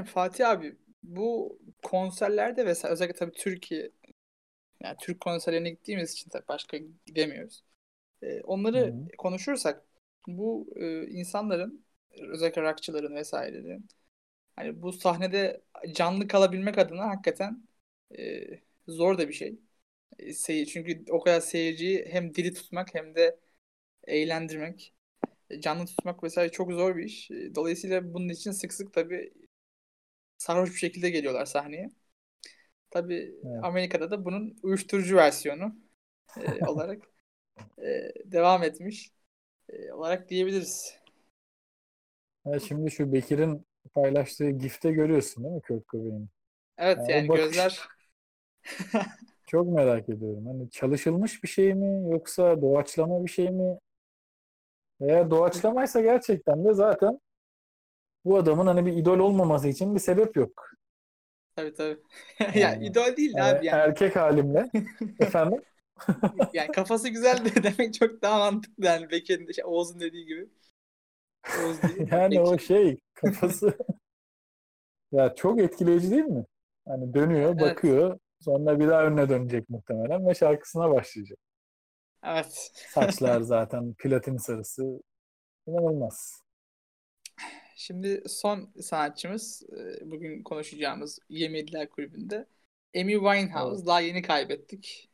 A: Yani Fatih abi bu konserlerde vesaire özellikle tabii Türkiye yani Türk konserlerine gittiğimiz için tabii başka gidemiyoruz. Ee, onları
B: Hı.
A: konuşursak bu e, insanların özellikle rockçıların vesairenin hani bu sahnede canlı kalabilmek adına hakikaten e, zor da bir şey. E, seyir, çünkü o kadar seyirciyi hem diri tutmak hem de eğlendirmek, e, canlı tutmak vesaire çok zor bir iş. E, Dolayısıyla bunun için sık sık tabii sarhoş bir şekilde geliyorlar sahneye. Tabii
B: Evet.
A: Amerika'da da bunun uyuşturucu versiyonu e, olarak e, devam etmiş e, olarak diyebiliriz.
B: Ha, şimdi şu Bekir'in paylaştığı gifte görüyorsun değil mi Kurt Cobain'i?
A: Evet
B: Ya o
A: yani
B: bakış-
A: gözler
B: Çok merak ediyorum. Hani çalışılmış bir şey mi yoksa doğaçlama bir şey mi? Eğer doğaçlamaysa gerçekten de zaten bu adamın hani bir idol olmaması için bir sebep yok.
A: tabii tabii. ya
B: Yani-
A: idol değil
B: Yani
A: abi yani.
B: erkek halimle efendim
A: Yani kafası güzel de demek çok daha mantıklı yani Bekir'in de- şey, Oğuz'un dediği gibi. Oğuz değil.
B: yani o
A: Bekir.
B: şey kafası ya çok etkileyici değil mi? Hani dönüyor,
A: Evet.
B: bakıyor, sonra bir daha önüne dönecek muhtemelen ve şarkısına başlayacak.
A: Evet.
B: Saçlar zaten platin sarısı. İnanılmaz.
A: Şimdi son sanatçımız e, bugün konuşacağımız Yemediler Kulübü'nde Amy Winehouse
B: Evet.
A: daha yeni kaybettik.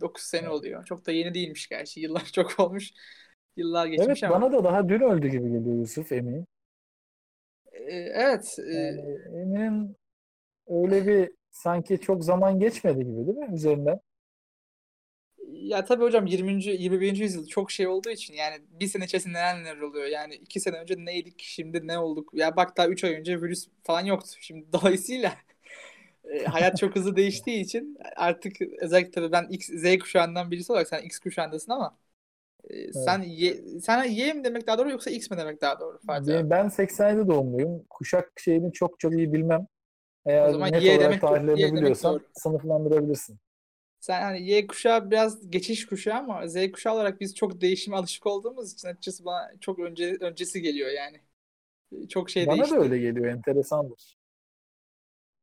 A: 9 sene
B: Evet.
A: oluyor. Çok da yeni değilmiş gerçi. Yıllar çok olmuş. Yıllar
B: Evet
A: geçmiş ama.
B: bana da daha dün öldü gibi geliyor Yusuf Emi.
A: E, Evet. e,
B: Yani Emi'nin öyle bir sanki çok zaman geçmedi gibi değil mi üzerinden?
A: Ya tabii hocam 20. 21. yüzyıl çok şey olduğu için yani bir sene içerisinde neler neler oluyor. Yani iki sene önce neydik şimdi ne olduk? Ya bak daha 3 ay önce virüs falan yoktu. Şimdi dolayısıyla e, hayat çok hızlı değiştiği için artık özellikle tabii ben X, Z kuşağından birisi olarak sen X kuşağındasın ama e, sen Y, sana Y mi demek daha doğru yoksa X mi demek daha doğru Fatih?
B: Ben ben 87 doğumluyum. Kuşak şeyini çok çok iyi bilmem. Eğer
A: O zaman
B: net
A: Y
B: olarak
A: demek-
B: tarihlerini
A: demek
B: biliyorsan
A: doğru.
B: sınıflandırabilirsin.
A: Sen hani Y kuşağı biraz geçiş kuşağı ama Z kuşağı olarak biz çok değişime alışık olduğumuz için açıkçası bana çok önce öncesi geliyor yani. Çok şey
B: Bana
A: değişti.
B: da öyle geliyor. Enteresandır.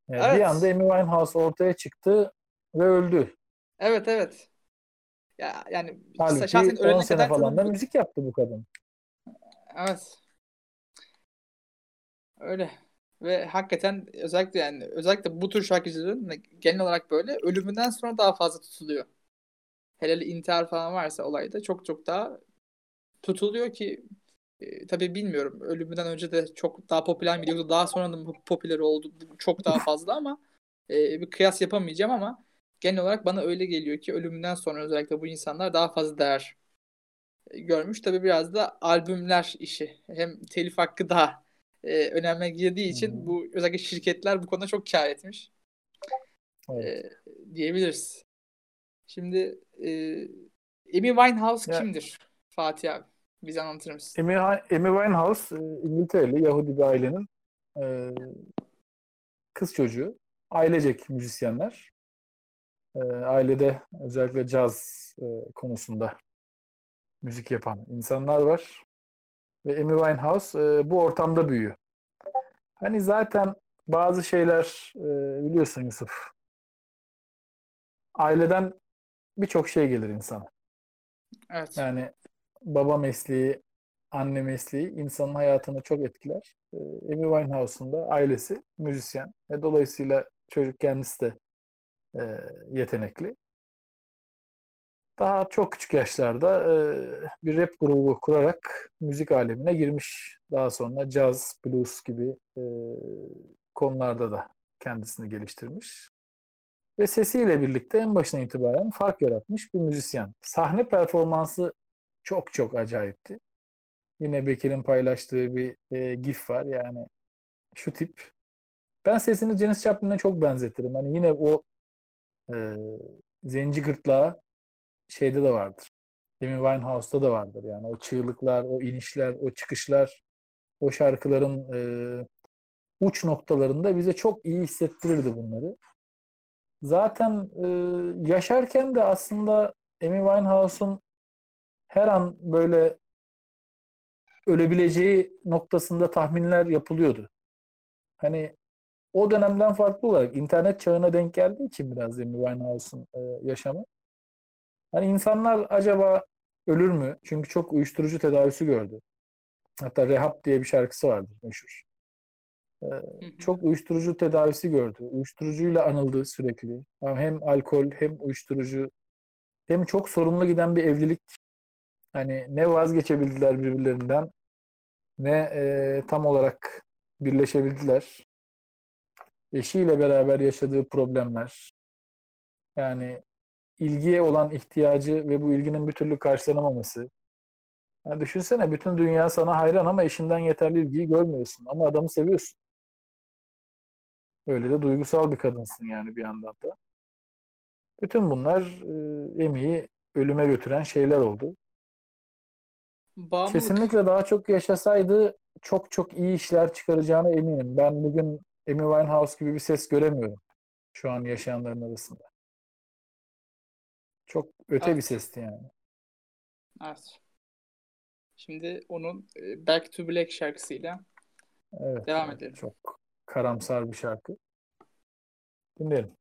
B: Yani
A: Evet.
B: Bir anda Amy Winehouse ortaya çıktı ve öldü.
A: Evet evet. Ya yani
B: Halbuki
A: şahsen
B: 10
A: ölene
B: sene
A: kadar
B: falan da müzik yaptı bu kadın.
A: Evet. Öyle. Ve hakikaten özellikle yani özellikle bu tür şarkıcıların genel olarak böyle ölümünden sonra daha fazla tutuluyor. Hele intihar falan varsa olayda çok çok daha tutuluyor ki e, tabii bilmiyorum. Ölümünden önce de çok daha popüler miydi yoksa daha sonra da popüler oldu çok daha fazla ama e, bir kıyas yapamayacağım ama genel olarak bana öyle geliyor ki ölümünden sonra özellikle bu insanlar daha fazla değer e, görmüş. Tabii biraz da albümler işi. Hem telif hakkı daha e, önemli girdiği için
B: hı.
A: bu özellikle şirketler bu konuda çok kâr etmiş
B: Evet.
A: e, diyebiliriz. Şimdi e, Amy Winehouse
B: Ya-
A: kimdir Fatih abi? Bize anlatır mısın?
B: Amy, Amy Winehouse e, İngiltereli Yahudi bir ailenin e, kız çocuğu. Ailecek müzisyenler. E, ailede özellikle caz e, konusunda müzik yapan insanlar var. Ve Amy Winehouse e, bu ortamda büyüyor. Hani zaten bazı şeyler e, biliyorsun Yusuf. Aileden birçok şey gelir insana.
A: Evet.
B: Yani baba mesleği, anne mesleği insanın hayatını çok etkiler. Ee, Amy Winehouse'un da ailesi müzisyen ve dolayısıyla çocuk kendisi de e, yetenekli. Daha çok küçük yaşlarda e, bir rap grubu kurarak müzik alemine girmiş. Daha sonra caz, blues gibi e, konularda da kendisini geliştirmiş. Ve sesiyle birlikte en başına itibaren fark yaratmış bir müzisyen. Sahne performansı çok çok acayipti. Yine Bekir'in paylaştığı bir e, gif var yani şu tip. Ben sesini Janis Joplin'e çok benzetirim. Hani yine o e, zenci gırtlağı şeyde de vardır. Amy Winehouse'da da vardır. Yani o çığlıklar, o inişler, o çıkışlar, o şarkıların e, uç noktalarında bize çok iyi hissettirirdi bunları. Zaten e, yaşarken de aslında Amy Winehouse'un her an böyle ölebileceği noktasında tahminler yapılıyordu. Hani o dönemden farklı olarak internet çağına denk geldiği için biraz Amy Winehouse'un e, yaşamı. Hani insanlar acaba ölür mü? Çünkü çok uyuşturucu tedavisi gördü. Hatta Rehab diye bir şarkısı vardır meşhur. E,
A: hı.
B: çok uyuşturucu tedavisi gördü. Uyuşturucuyla anıldı sürekli. Yani hem alkol hem uyuşturucu hem çok sorunlu giden bir evlilik. Hani ne vazgeçebildiler birbirlerinden ne e, tam olarak birleşebildiler. Eşiyle beraber yaşadığı problemler. Yani ilgiye olan ihtiyacı ve bu ilginin bir türlü karşılanamaması. Yani düşünsene bütün dünya sana hayran ama eşinden yeterli ilgiyi görmüyorsun. Ama adamı seviyorsun. Öyle de duygusal bir kadınsın yani bir yandan da. Bütün bunlar e, Amy'yi ölüme götüren şeyler oldu.
A: Bağımlılık.
B: Kesinlikle daha çok yaşasaydı çok çok iyi işler çıkaracağına eminim. Ben bugün Amy Winehouse gibi bir ses göremiyorum şu an yaşayanların arasında. Çok öte bir
A: Evet.
B: sesti yani.
A: Evet. Şimdi onun e, Back to Black şarkısıyla
B: Evet.
A: Devam
B: evet.
A: edelim.
B: Çok karamsar bir şarkı. Dinleyelim.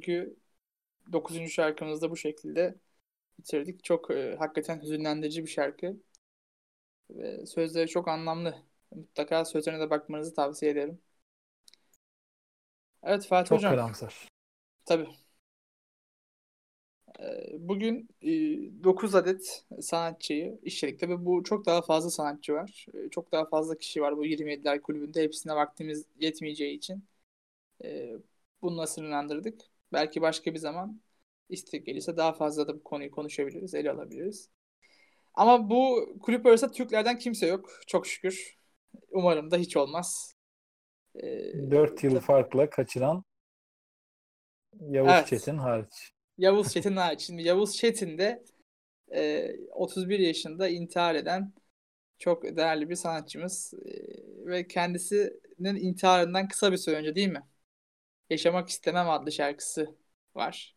A: Bugünkü 9. şarkımızda bu şekilde bitirdik. Çok e, hakikaten hüzünlendirici bir şarkı. Ve sözleri çok anlamlı. Mutlaka sözlerine de bakmanızı tavsiye ederim. Evet Fatih
B: Çok
A: Hocam.
B: karamsar.
A: Tabii. Ee, Bugün 9 adet sanatçıyı işledik. Tabii bu çok daha fazla sanatçı var. Ee, Çok daha fazla kişi var bu 27'ler kulübünde. Hepsine vaktimiz yetmeyeceği için e, bununla sınırlandırdık. Belki başka bir zaman istek gelirse daha fazla da bu konuyu konuşabiliriz, ele alabiliriz. Ama bu kulüp arasında Türklerden kimse yok. Çok şükür. Umarım da hiç olmaz. Ee,
B: 4 yıl farkla kaçıran Yavuz
A: Evet.
B: Çetin hariç.
A: Yavuz Çetin hariç. Şimdi Yavuz Çetin de e, 31 yaşında intihar eden çok değerli bir sanatçımız. E, ve kendisinin intiharından kısa bir süre önce değil mi? Yaşamak İstemem adlı şarkısı var.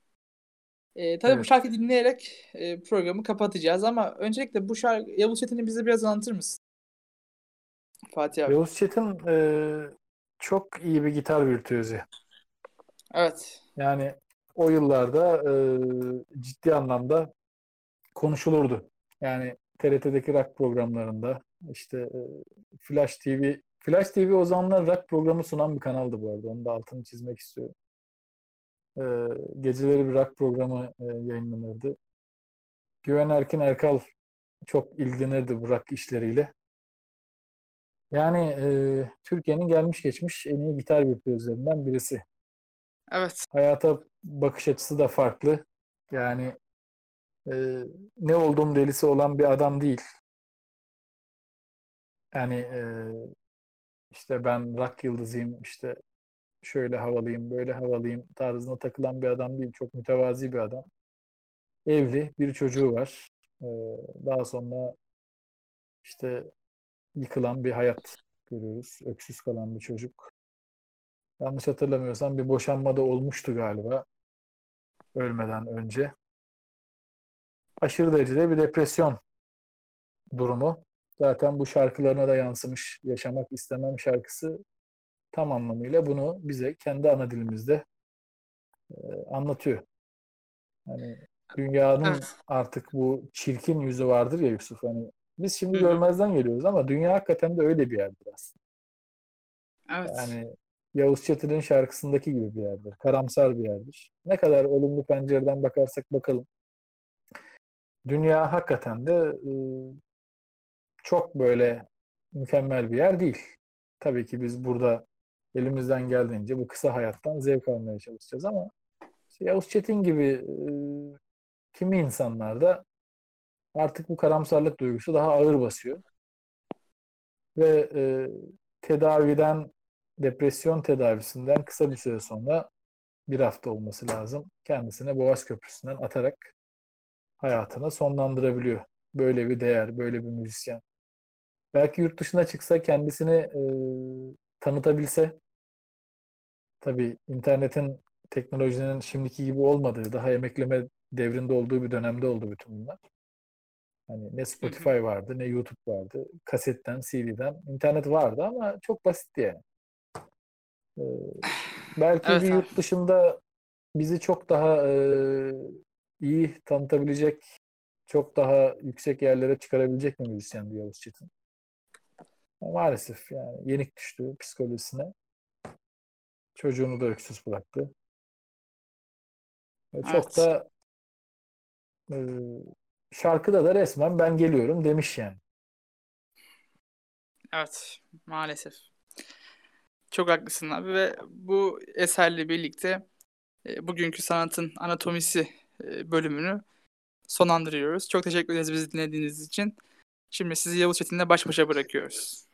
A: E, tabii bu
B: Evet.
A: şarkıyı dinleyerek e, programı kapatacağız ama öncelikle bu şarkı Yavuz Çetin'i bize biraz anlatır mısın? Fatih abi.
B: Yavuz Çetin e, çok iyi bir gitar virtüözü.
A: Evet.
B: Yani o yıllarda e, ciddi anlamda konuşulurdu. Yani TRT'deki rock programlarında işte e, Flash TV Flash TV o zamanlar rock programı sunan bir kanaldı bu arada. Onu da altını çizmek istiyorum. E, geceleri bir rock programı e, yayınlanırdı. Güven Erkin Erkal çok ilgilenirdi bu rock işleriyle. Yani e, Türkiye'nin gelmiş geçmiş en iyi gitar virtüözlerinden birisi
A: Evet.
B: hayata bakış açısı da farklı. Yani e, ne olduğum delisi olan bir adam değil. Yani e, işte ben rock yıldızıyım, işte şöyle havalıyım, böyle havalıyım tarzına takılan bir adam değil. Çok mütevazi bir adam. Evli, bir çocuğu var. E, daha sonra işte yıkılan bir hayat görüyoruz. Öksüz kalan bir çocuk. Yanlış hatırlamıyorsam bir boşanma da olmuştu galiba ölmeden önce. Aşırı derecede bir depresyon durumu. Zaten bu şarkılarına da yansımış. Yaşamak istemem şarkısı tam anlamıyla bunu bize kendi ana dilimizde e, anlatıyor. Hani dünyanın
A: Evet.
B: artık bu çirkin yüzü vardır ya Yusuf. Hani biz şimdi görmezden geliyoruz ama dünya hakikaten de öyle bir yerdir aslında.
A: Evet.
B: Yani Yavuz Çetin'in şarkısındaki gibi bir yerdir. Karamsar bir yerdir. Ne kadar olumlu pencereden bakarsak bakalım. Dünya hakikaten de e, çok böyle mükemmel bir yer değil. Tabii ki biz burada elimizden geldiğince bu kısa hayattan zevk almaya çalışacağız ama işte Yavuz Çetin gibi e, kimi insanlarda artık bu karamsarlık duygusu daha ağır basıyor. Ve e, tedaviden depresyon tedavisinden kısa bir süre sonra bir hafta olması lazım. Kendisine Boğaz Köprüsü'nden atarak hayatını sonlandırabiliyor. Böyle bir değer, böyle bir müzisyen. Belki yurt dışına çıksa kendisini e, tanıtabilse tabii internetin teknolojinin şimdiki gibi olmadığı, daha emekleme devrinde olduğu bir dönemde oldu bütün bunlar. Hani ne Spotify vardı, ne YouTube vardı. Kasetten, CD'den. internet vardı ama çok basitti yani. Ee, belki
A: Evet
B: bir
A: abi.
B: yurt dışında bizi çok daha e, iyi tanıtabilecek, çok daha yüksek yerlere çıkarabilecek bir müzisyendi Yavuz Çetin. Maalesef yani yenik düştü psikolojisine. Çocuğunu da öksüz bıraktı. Ve çok
A: Evet.
B: da e, şarkıda da resmen ben geliyorum demiş yani.
A: Evet, maalesef. Çok haklısın abi ve bu eserle birlikte e, bugünkü sanatın anatomisi e, bölümünü sonlandırıyoruz. Çok teşekkür ederiz bizi dinlediğiniz için. Şimdi sizi Yavuz Çetin'le baş başa bırakıyoruz.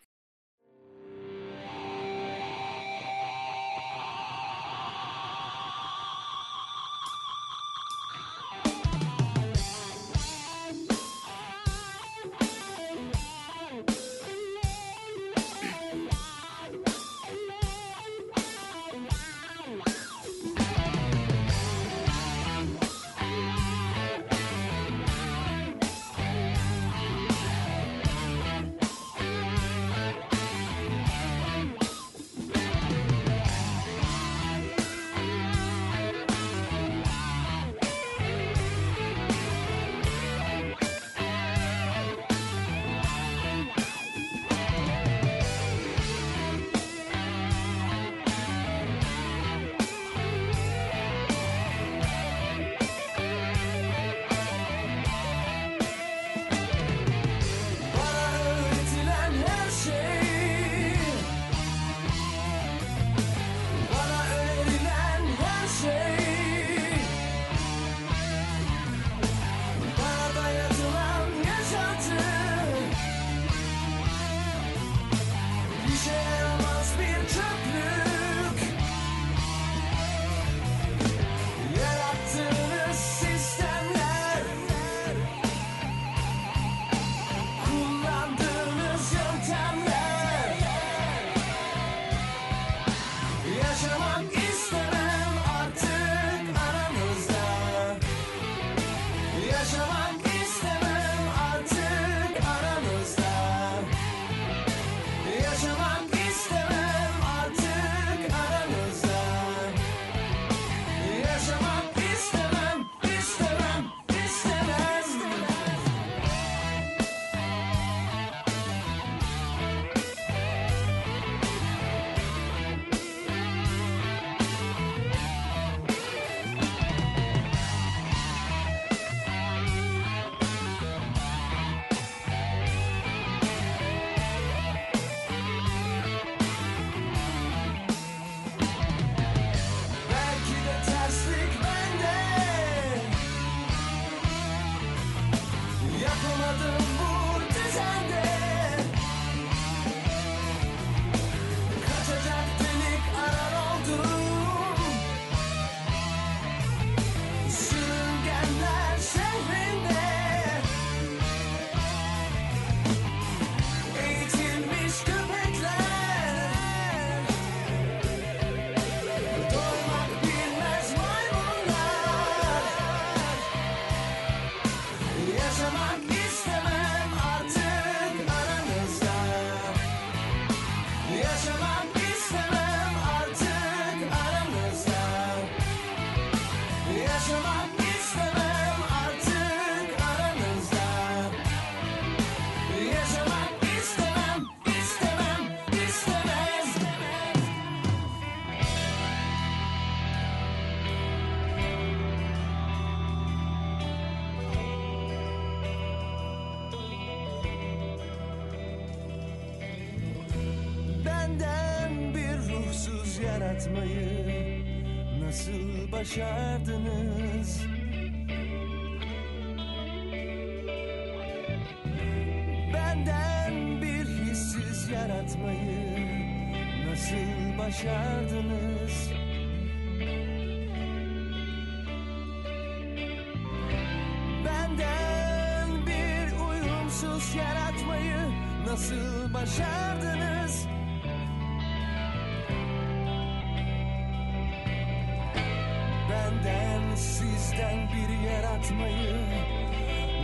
I: Yaratmayı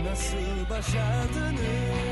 I: nasıl başardınız?